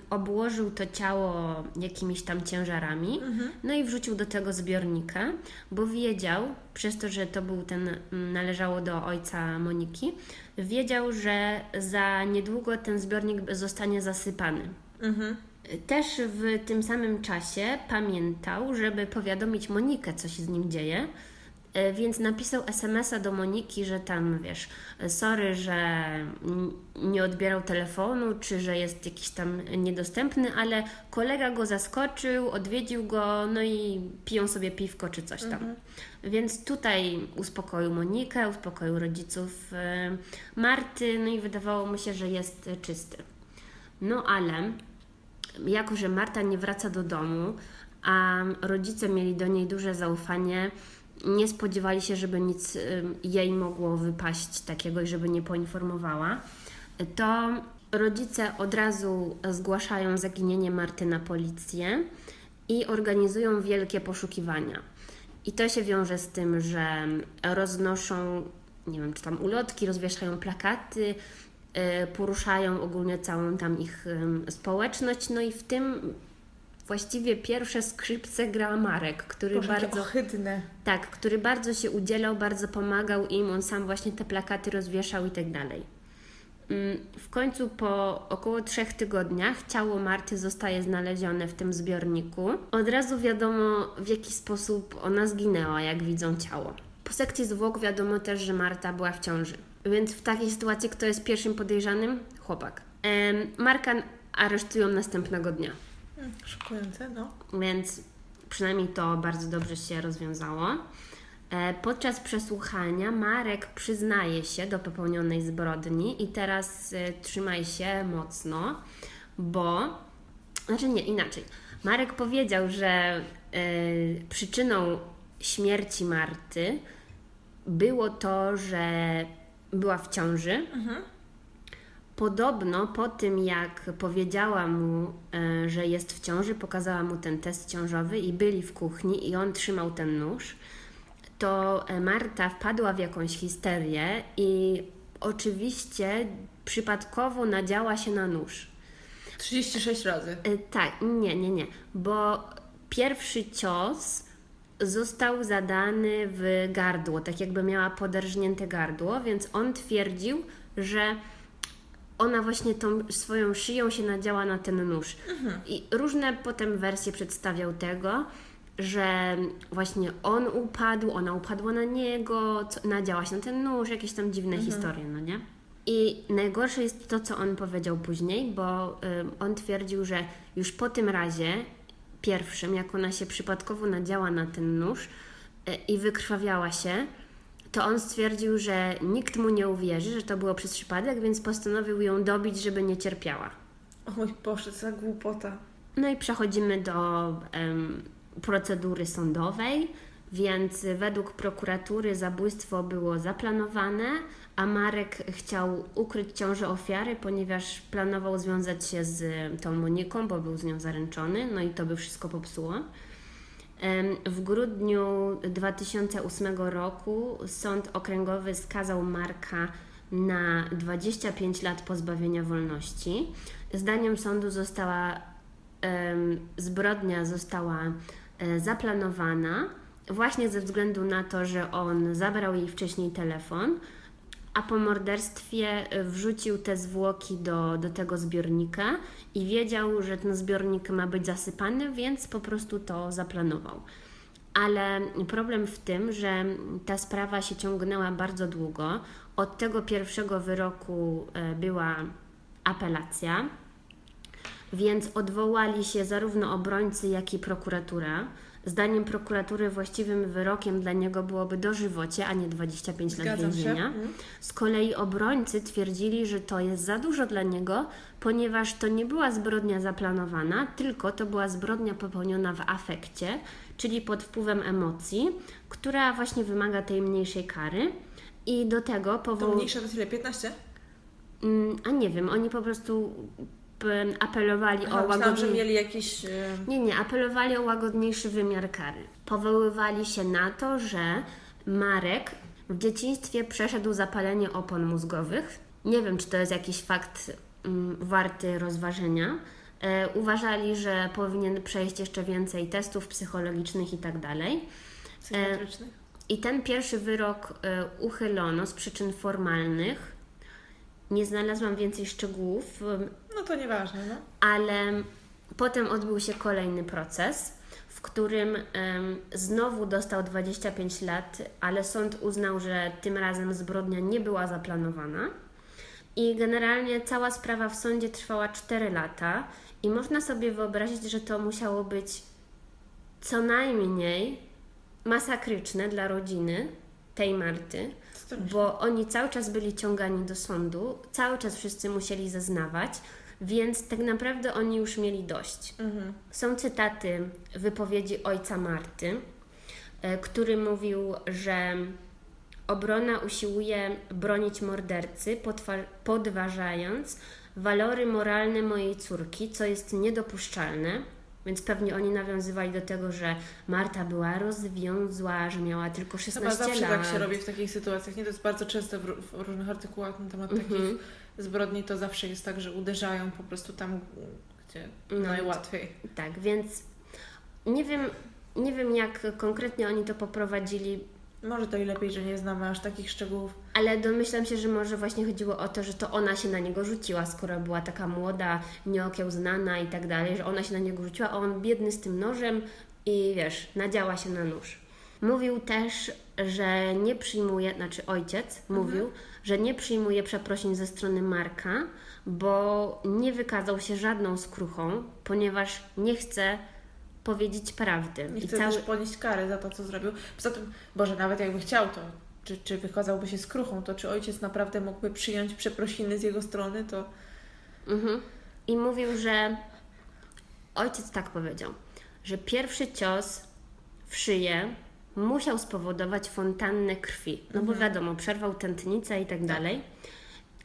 obłożył to ciało jakimiś tam ciężarami, no i wrzucił do tego zbiornika, bo wiedział, przez to, że to był ten, mm, należało do ojca Moniki, wiedział, że za niedługo ten zbiornik zostanie zasypany. Mhm. Też w tym samym czasie pamiętał, żeby powiadomić Monikę, co się z nim dzieje, więc napisał SMS-a do Moniki, że tam wiesz, sorry, że nie odbierał telefonu, czy że jest jakiś tam niedostępny, ale kolega go zaskoczył, odwiedził go, no i piją sobie piwko czy coś tam. Więc tutaj uspokoił Monikę, uspokoił rodziców e, Marty, no i wydawało mu się, że jest e, czysty. No ale jako, że Marta nie wraca do domu, a rodzice mieli do niej duże zaufanie, nie spodziewali się, żeby nic jej mogło wypaść takiego i żeby nie poinformowała, to rodzice od razu zgłaszają zaginienie Marty na policję i organizują wielkie poszukiwania. I to się wiąże z tym, że roznoszą, nie wiem, czy tam ulotki, rozwieszają plakaty, y, poruszają ogólnie całą tam ich społeczność, no i w tym właściwie pierwsze skrzypce gra Marek, który Boże, bardzo... ohydne. Tak, który bardzo się udzielał, bardzo pomagał im, on sam właśnie te plakaty rozwieszał i tak dalej. Mm, W końcu po około trzech tygodniach ciało Marty zostaje znalezione w tym zbiorniku. Od razu wiadomo w jaki sposób ona zginęła, jak widzą ciało. Po sekcji zwłok wiadomo też, że Marta była w ciąży. Więc w takiej sytuacji kto jest pierwszym podejrzanym? Chłopak. Marka aresztują następnego dnia. Hmm, Szokujące, no. Więc przynajmniej to bardzo dobrze się rozwiązało. E, Podczas przesłuchania Marek przyznaje się do popełnionej zbrodni i teraz e, trzymaj się mocno, bo znaczy nie, inaczej. Marek powiedział, że e, przyczyną śmierci Marty było to, że była w ciąży. Podobno po tym, jak powiedziała mu, e, że jest w ciąży, pokazała mu ten test ciążowy i byli w kuchni i on trzymał ten nóż, to e, Marta wpadła w jakąś histerię i oczywiście przypadkowo nadziała się na nóż. 36 razy. E, Tak, nie, nie, nie, bo pierwszy cios został zadany w gardło, tak jakby miała poderżnięte gardło, więc on twierdził, że ona właśnie tą swoją szyją się nadziała na ten nóż. I różne potem wersje przedstawiał tego, że właśnie on upadł, ona upadła na niego, co, nadziała się na ten nóż, jakieś tam dziwne historie, no nie? I najgorsze jest to, co on powiedział później, bo ym, on twierdził, że już po tym razie pierwszym, jak ona się przypadkowo nadziała na ten nóż e, i wykrwawiała się, to on stwierdził, że nikt mu nie uwierzy, że to było przez przypadek, więc postanowił ją dobić, żeby nie cierpiała. O mój Boże, za głupota. No i przechodzimy do em, procedury sądowej, więc według prokuratury zabójstwo było zaplanowane, a Marek chciał ukryć ciążę ofiary, ponieważ planował związać się z tą Moniką, bo był z nią zaręczony, no i to by wszystko popsuło. W grudniu 2008 roku Sąd Okręgowy skazał Marka na 25 lat pozbawienia wolności. Zdaniem sądu została zbrodnia została e, zaplanowana właśnie ze względu na to, że on zabrał jej wcześniej telefon, a po morderstwie e, wrzucił te zwłoki do, do tego zbiornika i wiedział, że ten zbiornik ma być zasypany, więc po prostu to zaplanował. Ale problem w tym, że ta sprawa się ciągnęła bardzo długo. Od tego pierwszego wyroku e, była apelacja, więc odwołali się zarówno obrońcy, jak i prokuratura. Zdaniem prokuratury właściwym wyrokiem dla niego byłoby dożywocie, a nie 25 lat Zgadzam się. więzienia. Mhm. Z kolei obrońcy twierdzili, że to jest za dużo dla niego, ponieważ to nie była zbrodnia zaplanowana, tylko to była zbrodnia popełniona w afekcie, czyli pod wpływem emocji, która właśnie wymaga tej mniejszej kary. I do tego To powoł... mniejsze to tyle, 15? Mm, A nie wiem, oni po prostu apelowali Aha, o myślałam, że mieli jakiś... e, Nie, nie, apelowali o łagodniejszy wymiar kary. Powoływali się na to, że Marek w dzieciństwie przeszedł zapalenie opon mózgowych. Nie wiem, czy to jest jakiś fakt mm, warty rozważenia. E, uważali, że powinien przejść jeszcze więcej testów psychologicznych i tak dalej. psychiatryczny. I ten pierwszy wyrok e, uchylono z przyczyn formalnych. Nie znalazłam więcej szczegółów, No to nieważne, no. ale potem odbył się kolejny proces, w którym em, znowu dostał 25 lat, ale sąd uznał, że tym razem zbrodnia nie była zaplanowana. I generalnie cała sprawa w sądzie trwała 4 lata, i można sobie wyobrazić, że to musiało być co najmniej masakryczne dla rodziny tej Marty, bo oni cały czas byli ciągani do sądu, cały czas wszyscy musieli zeznawać, więc tak naprawdę oni już mieli dość. Mhm. Są cytaty wypowiedzi ojca Marty, e, który mówił, że obrona usiłuje bronić mordercy, podważając walory moralne mojej córki, co jest niedopuszczalne. Więc pewnie oni nawiązywali do tego, że Marta była rozwiązła, że miała tylko 16 Chyba zawsze lat. tak się robi w takich sytuacjach. Nie to jest bardzo często w, w różnych artykułach na temat Mhm. takich zbrodni. To zawsze jest tak, że uderzają po prostu tam, gdzie No, najłatwiej. Tak, więc nie wiem, nie wiem jak konkretnie oni to poprowadzili, Może to i lepiej, że nie znamy aż takich szczegółów. ale domyślam się, że może właśnie chodziło o to, że to ona się na niego rzuciła, skoro była taka młoda, nieokiełznana i tak dalej, że ona się na niego rzuciła, a on biedny z tym nożem i wiesz, nadziała się na nóż. Mówił też, że nie przyjmuje, znaczy ojciec mówił, że nie przyjmuje przeprosin ze strony Marka, bo nie wykazał się żadną skruchą, ponieważ nie chce powiedzieć prawdy. Nie I chcę cały- też ponieść kary za to, co zrobił. Poza tym, Boże, nawet jakby chciał to, czy, czy wykazałby się skruchą, to czy ojciec naprawdę mógłby przyjąć przeprosiny z jego strony, to Mhm. I mówił, że ojciec tak powiedział, że pierwszy cios w szyję musiał spowodować fontannę krwi. No bo wiadomo, przerwał tętnicę i tak dalej.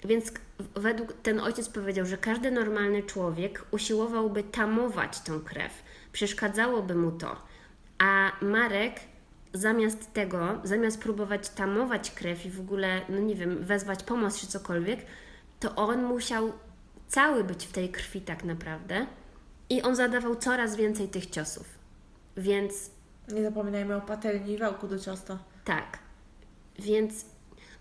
Więc według ten ojciec powiedział, że każdy normalny człowiek usiłowałby tamować tą krew, przeszkadzałoby mu to. A Marek zamiast tego, zamiast próbować tamować krew i w ogóle, no nie wiem, wezwać pomoc czy cokolwiek, to on musiał cały być w tej krwi tak naprawdę i on zadawał coraz więcej tych ciosów. Więc nie zapominajmy o patelni i wałku do ciasta. tak. Więc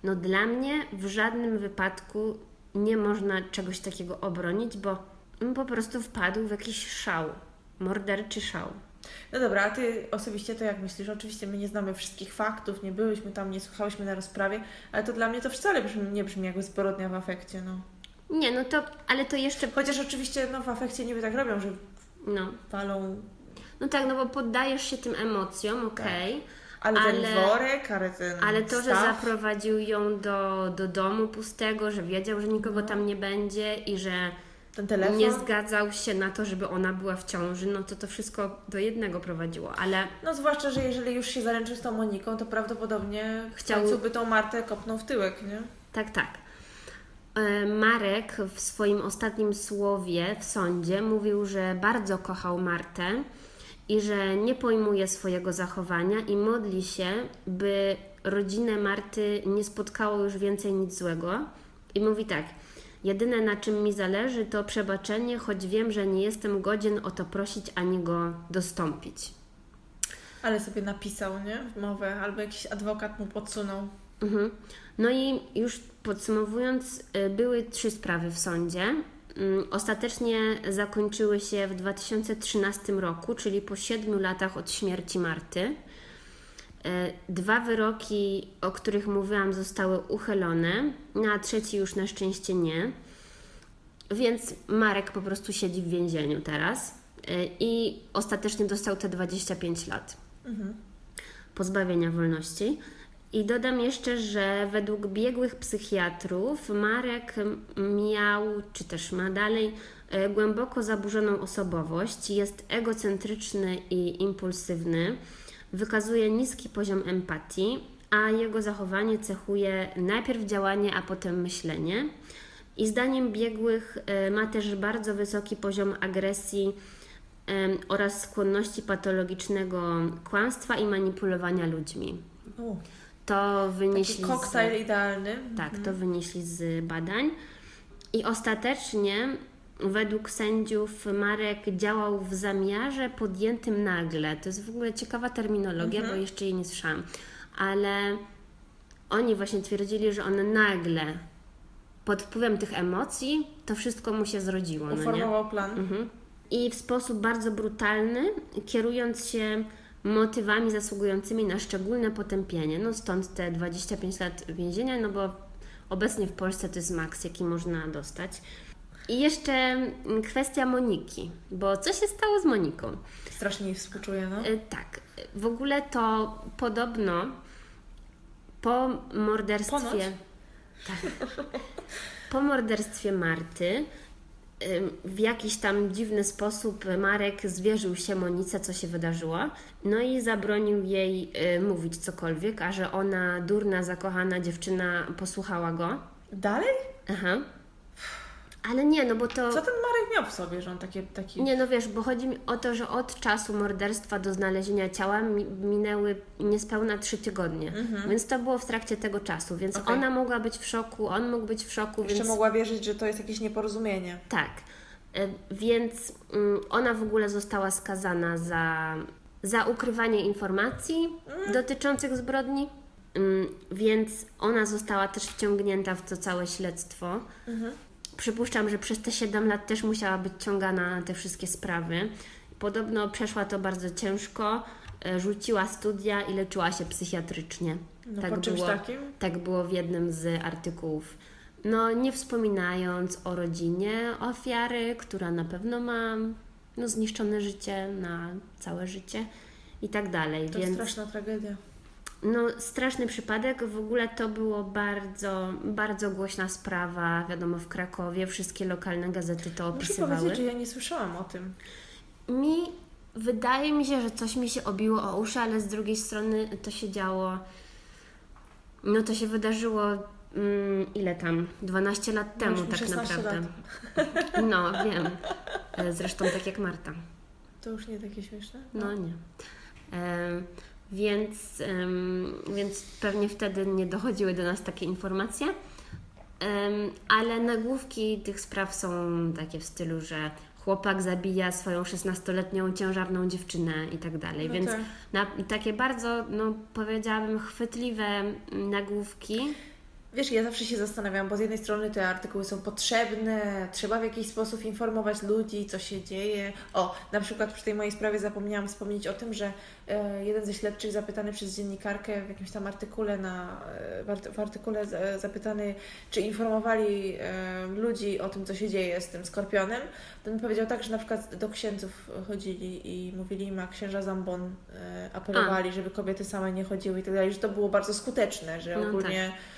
no dla mnie w żadnym wypadku nie można czegoś takiego obronić, bo on po prostu wpadł w jakiś szał, morderczy szał. No dobra, a Ty osobiście to jak myślisz? Oczywiście my nie znamy wszystkich faktów, nie byłyśmy tam, nie słuchałyśmy na rozprawie, ale to dla mnie to wcale brzmi, nie brzmi jak zbrodnia w afekcie, no. Nie, no to, ale to jeszcze, Chociaż oczywiście no, w afekcie niby tak robią, że no, walą No tak, no bo poddajesz się tym emocjom, okej. Ale, Ale- ten worek, ale ten Ale to, że staw, zaprowadził ją do, do domu pustego, że wiedział, że nikogo tam nie będzie i że nie zgadzał się na to, żeby ona była w ciąży, no to to wszystko do jednego prowadziło, ale No zwłaszcza, że jeżeli już się zaręczył z tą Moniką, to prawdopodobnie Chciał- w końcu by tą Martę kopnął w tyłek, nie? tak, tak. E, Marek w swoim ostatnim słowie w sądzie mówił, że bardzo kochał Martę i że nie pojmuje swojego zachowania i modli się, by rodzinę Marty nie spotkało już więcej nic złego. I mówi tak: Jedyne na czym mi zależy to przebaczenie, choć wiem, że nie jestem godzien o to prosić ani go dostąpić. Ale sobie napisał, nie? Mowę, albo jakiś adwokat mu podsunął. Mhm. No i już podsumowując, y, były trzy sprawy w sądzie. Mm, Ostatecznie zakończyły się w 2013 roku, czyli po siedmiu latach od śmierci Marty. Y, Dwa wyroki, o których mówiłam, zostały uchylone, no a trzeci już na szczęście nie. Więc Marek po prostu siedzi w więzieniu teraz y, i ostatecznie dostał te 25 lat pozbawienia wolności. I dodam jeszcze, że według biegłych psychiatrów Marek miał, czy też ma dalej, e, głęboko zaburzoną osobowość, jest egocentryczny i impulsywny, wykazuje niski poziom empatii, a jego zachowanie cechuje najpierw działanie, a potem myślenie. I zdaniem biegłych e, ma też bardzo wysoki poziom agresji oraz skłonności patologicznego kłamstwa i manipulowania ludźmi. U, To taki wynieśli koktajl idealny. z, tak, to wynieśli z badań. I ostatecznie według sędziów Marek działał w zamiarze podjętym nagle. To jest w ogóle ciekawa terminologia, bo jeszcze jej nie słyszałam. Ale oni właśnie twierdzili, że on nagle pod wpływem tych emocji to wszystko mu się zrodziło. No nie? Uformował plan. Mhm. I w sposób bardzo brutalny, kierując się motywami zasługującymi na szczególne potępienie. No stąd te 25 lat więzienia, no bo obecnie w Polsce to jest maks, jaki można dostać. I jeszcze mm, kwestia Moniki, bo co się stało z Moniką? Strasznie jej współczuję, no. E, Tak, w ogóle to podobno po morderstwie. Ponoć? Tak. Po morderstwie Marty w jakiś tam dziwny sposób Marek zwierzył się Monice, co się wydarzyło, no i zabronił jej y, mówić cokolwiek, a że ona, durna, zakochana dziewczyna, posłuchała go. Dalej? Aha. Ale nie, no bo to. Co ten Marek miał w sobie, że on takie, taki... Nie, no wiesz, bo chodzi mi o to, że od czasu morderstwa do znalezienia ciała mi, minęły niespełna trzy tygodnie. Więc to było w trakcie tego czasu, więc Okej. ona mogła być w szoku, on mógł być w szoku, Jeszcze więc mogła wierzyć, że to jest jakieś nieporozumienie. tak. E, Więc mm, ona w ogóle została skazana za, za ukrywanie informacji dotyczących zbrodni. Mm, Więc ona została też wciągnięta w to całe śledztwo. Przypuszczam, że przez te 7 lat też musiała być ciągana na te wszystkie sprawy. Podobno przeszła to bardzo ciężko, e, rzuciła studia i leczyła się psychiatrycznie. No czymś było, takim? tak było w jednym z artykułów. No, nie wspominając o rodzinie ofiary, która na pewno ma no, zniszczone życie na całe życie i tak dalej. To Więc straszna tragedia. No, straszny przypadek. W ogóle to było bardzo, bardzo głośna sprawa, wiadomo, w Krakowie. Wszystkie lokalne gazety to Muszę opisywały. powiedzieć, że ja nie słyszałam o tym. Mi wydaje mi się, że coś mi się obiło o uszy, ale z drugiej strony to się działo. No to się wydarzyło mm, ile tam? 12 lat temu, Mieliśmy tak 16 naprawdę. No, wiem. E, Zresztą tak jak Marta. To już nie takie śmieszne? No nie. Więc, więc pewnie wtedy nie dochodziły do nas takie informacje. Ale nagłówki tych spraw są takie w stylu, że chłopak zabija swoją 16-letnią ciężarną dziewczynę i tak dalej. No Więc tak. na, takie bardzo, no powiedziałabym, chwytliwe nagłówki. Wiesz, ja zawsze się zastanawiam, bo z jednej strony te artykuły są potrzebne, trzeba w jakiś sposób informować ludzi, co się dzieje. O, na przykład przy tej mojej sprawie zapomniałam wspomnieć o tym, że e, jeden ze śledczych zapytany przez dziennikarkę w jakimś tam artykule, na, e, w, arty, w artykule zapytany, czy informowali e, ludzi o tym, co się dzieje z tym skorpionem, ten powiedział tak, że na przykład do księdzów chodzili i mówili im, a księża Zambon apelowali, a. żeby kobiety same nie chodziły i tak dalej, że to było bardzo skuteczne, że no ogólnie... Tak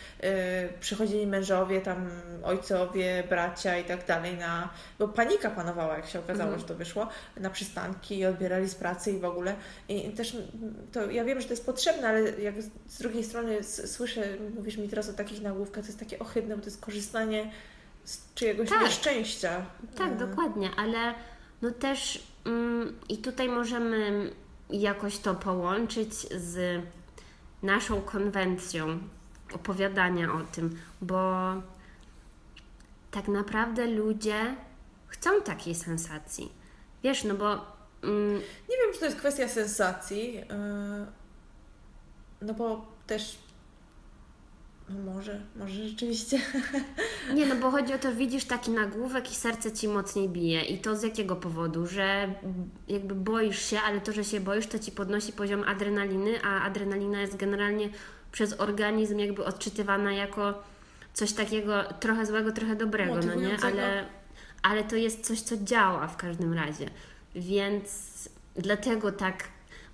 przychodzili mężowie, tam ojcowie, bracia i tak dalej na, bo panika panowała, jak się okazało, mhm. że to wyszło, na przystanki i odbierali z pracy i w ogóle. I też to ja wiem, że to jest potrzebne, ale jak z drugiej strony słyszę, mówisz mi teraz o takich nagłówkach, to jest takie ohydne, bo to jest korzystanie z czyjegoś tak. nieszczęścia. Tak, y. dokładnie, ale no też mm, i tutaj możemy jakoś to połączyć z naszą konwencją opowiadania o tym, bo tak naprawdę ludzie chcą takiej sensacji. Wiesz, no bo. Mm, nie wiem, czy to jest kwestia sensacji, yy, no bo też. No może, może rzeczywiście. Nie, no bo chodzi o to, widzisz taki nagłówek i serce ci mocniej bije. I to z jakiego powodu? Że jakby boisz się, ale to, że się boisz, to ci podnosi poziom adrenaliny, a adrenalina jest generalnie przez organizm jakby odczytywana jako coś takiego trochę złego, trochę dobrego, no nie? Ale, ale to jest coś, co działa w każdym razie. Więc dlatego tak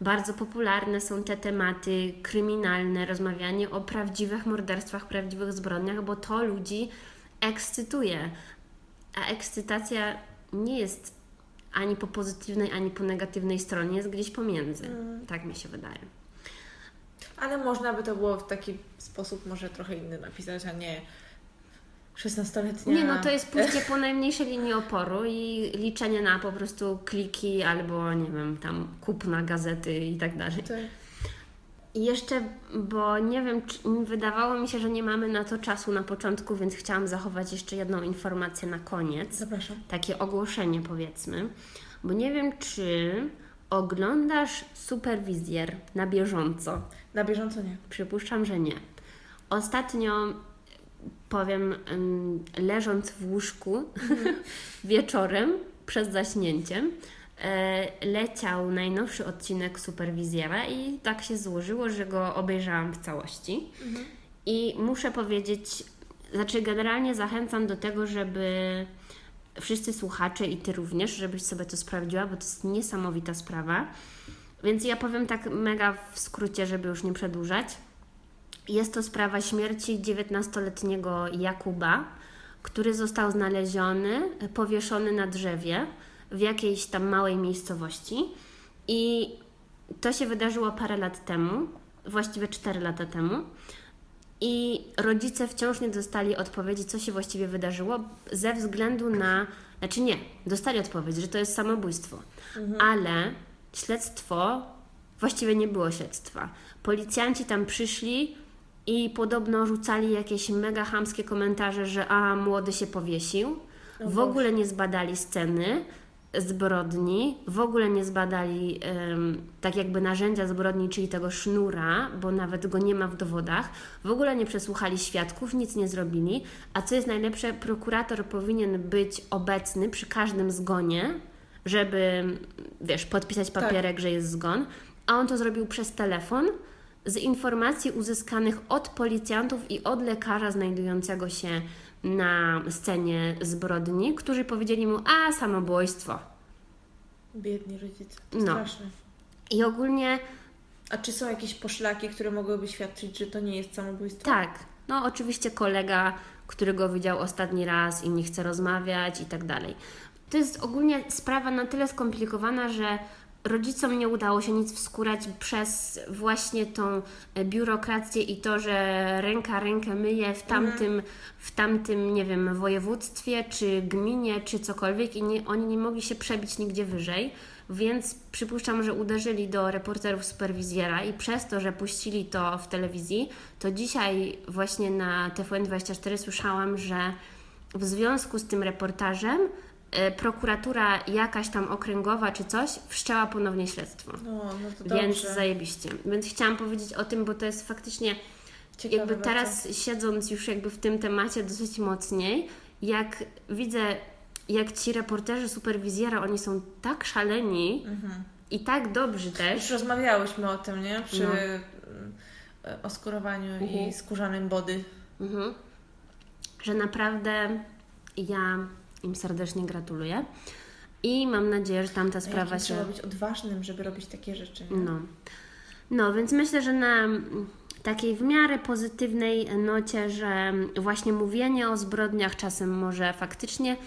bardzo popularne są te tematy kryminalne, rozmawianie o prawdziwych morderstwach, prawdziwych zbrodniach, bo to ludzi ekscytuje. A ekscytacja nie jest ani po pozytywnej, ani po negatywnej stronie, jest gdzieś pomiędzy. Mm. Tak mi się wydaje. Ale można by to było w taki sposób może trochę inny napisać, a nie 16-letnia. Nie, no to jest pójście po najmniejszej linii oporu i liczenie na po prostu kliki albo nie wiem, tam kupna gazety i tak dalej. I jeszcze, bo nie wiem, czy, wydawało mi się, że nie mamy na to czasu na początku, więc chciałam zachować jeszcze jedną informację na koniec. Zapraszam. Takie ogłoszenie powiedzmy, bo nie wiem, czy oglądasz superwizjer na bieżąco. Na bieżąco nie. Przypuszczam, że nie. Ostatnio powiem, leżąc w łóżku mhm. wieczorem przed zaśnięciem, e, leciał najnowszy odcinek Superwizjera i tak się złożyło, że go obejrzałam w całości. Mhm. I muszę powiedzieć, znaczy generalnie zachęcam do tego, żeby wszyscy słuchacze i Ty również, żebyś sobie to sprawdziła, bo to jest niesamowita sprawa. Więc ja powiem tak mega w skrócie, żeby już nie przedłużać. Jest to sprawa śmierci 19-letniego Jakuba, który został znaleziony, powieszony na drzewie w jakiejś tam małej miejscowości. I to się wydarzyło parę lat temu, właściwie 4 lata temu. I rodzice wciąż nie dostali odpowiedzi, co się właściwie wydarzyło, ze względu na. Znaczy nie, dostali odpowiedź, że to jest samobójstwo, mhm. ale śledztwo, właściwie nie było śledztwa. Policjanci tam przyszli i podobno rzucali jakieś mega chamskie komentarze, że a, młody się powiesił. w ogóle nie zbadali sceny zbrodni, w ogóle nie zbadali um, tak jakby narzędzia zbrodni, czyli tego sznura, bo nawet go nie ma w dowodach, w ogóle nie przesłuchali świadków, nic nie zrobili, a co jest najlepsze, prokurator powinien być obecny przy każdym zgonie, żeby, wiesz, podpisać tak. papierek, tak. że jest zgon, a on to zrobił przez telefon z informacji uzyskanych od policjantów i od lekarza znajdującego się na scenie zbrodni, którzy powiedzieli mu, a samobójstwo. Biedni rodzice. To no. Straszne. I ogólnie. A czy są jakieś poszlaki, które mogłyby świadczyć, że to nie jest samobójstwo? Tak. No, oczywiście kolega, który go widział ostatni raz i nie chce rozmawiać i tak dalej. To jest ogólnie sprawa na tyle skomplikowana, że rodzicom nie udało się nic wskórać przez właśnie tą biurokrację i to, że ręka rękę myje w tamtym, mhm. w tamtym nie wiem, województwie, czy gminie, czy cokolwiek i nie, oni nie mogli się przebić nigdzie wyżej. Więc przypuszczam, że uderzyli do reporterów superwizjera i przez to, że puścili to w telewizji, to dzisiaj właśnie na TVN24 słyszałam, że w związku z tym reportażem E, prokuratura jakaś tam okręgowa czy coś wszczęła ponownie śledztwo. No, no Więc zajebiście. Więc chciałam powiedzieć o tym, bo to jest faktycznie Ciekawe jakby bardzo. teraz siedząc już jakby w tym temacie dosyć mocniej, jak widzę, jak ci reporterzy superwizjera, oni są tak szaleni Mhm. i tak dobrzy Już też. rozmawiałyśmy o tym, nie? Przy No. e, oskurowaniu Mhm. i skórzanym body. Mhm. Że naprawdę ja im serdecznie gratuluję. I mam nadzieję, że tamta sprawa się. Trzeba być odważnym, żeby robić takie rzeczy. Nie? No. no, więc myślę, że na mm, takiej w miarę pozytywnej nocie, że właśnie mówienie o zbrodniach czasem może faktycznie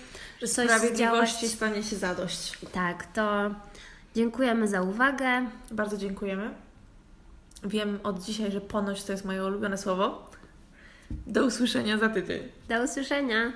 Że coś sprawiedliwości zdziałać. stanie się zadość. Tak, to dziękujemy za uwagę. Bardzo dziękujemy. Wiem od dzisiaj, że ponoć to jest moje ulubione słowo. Do usłyszenia za tydzień. Do usłyszenia.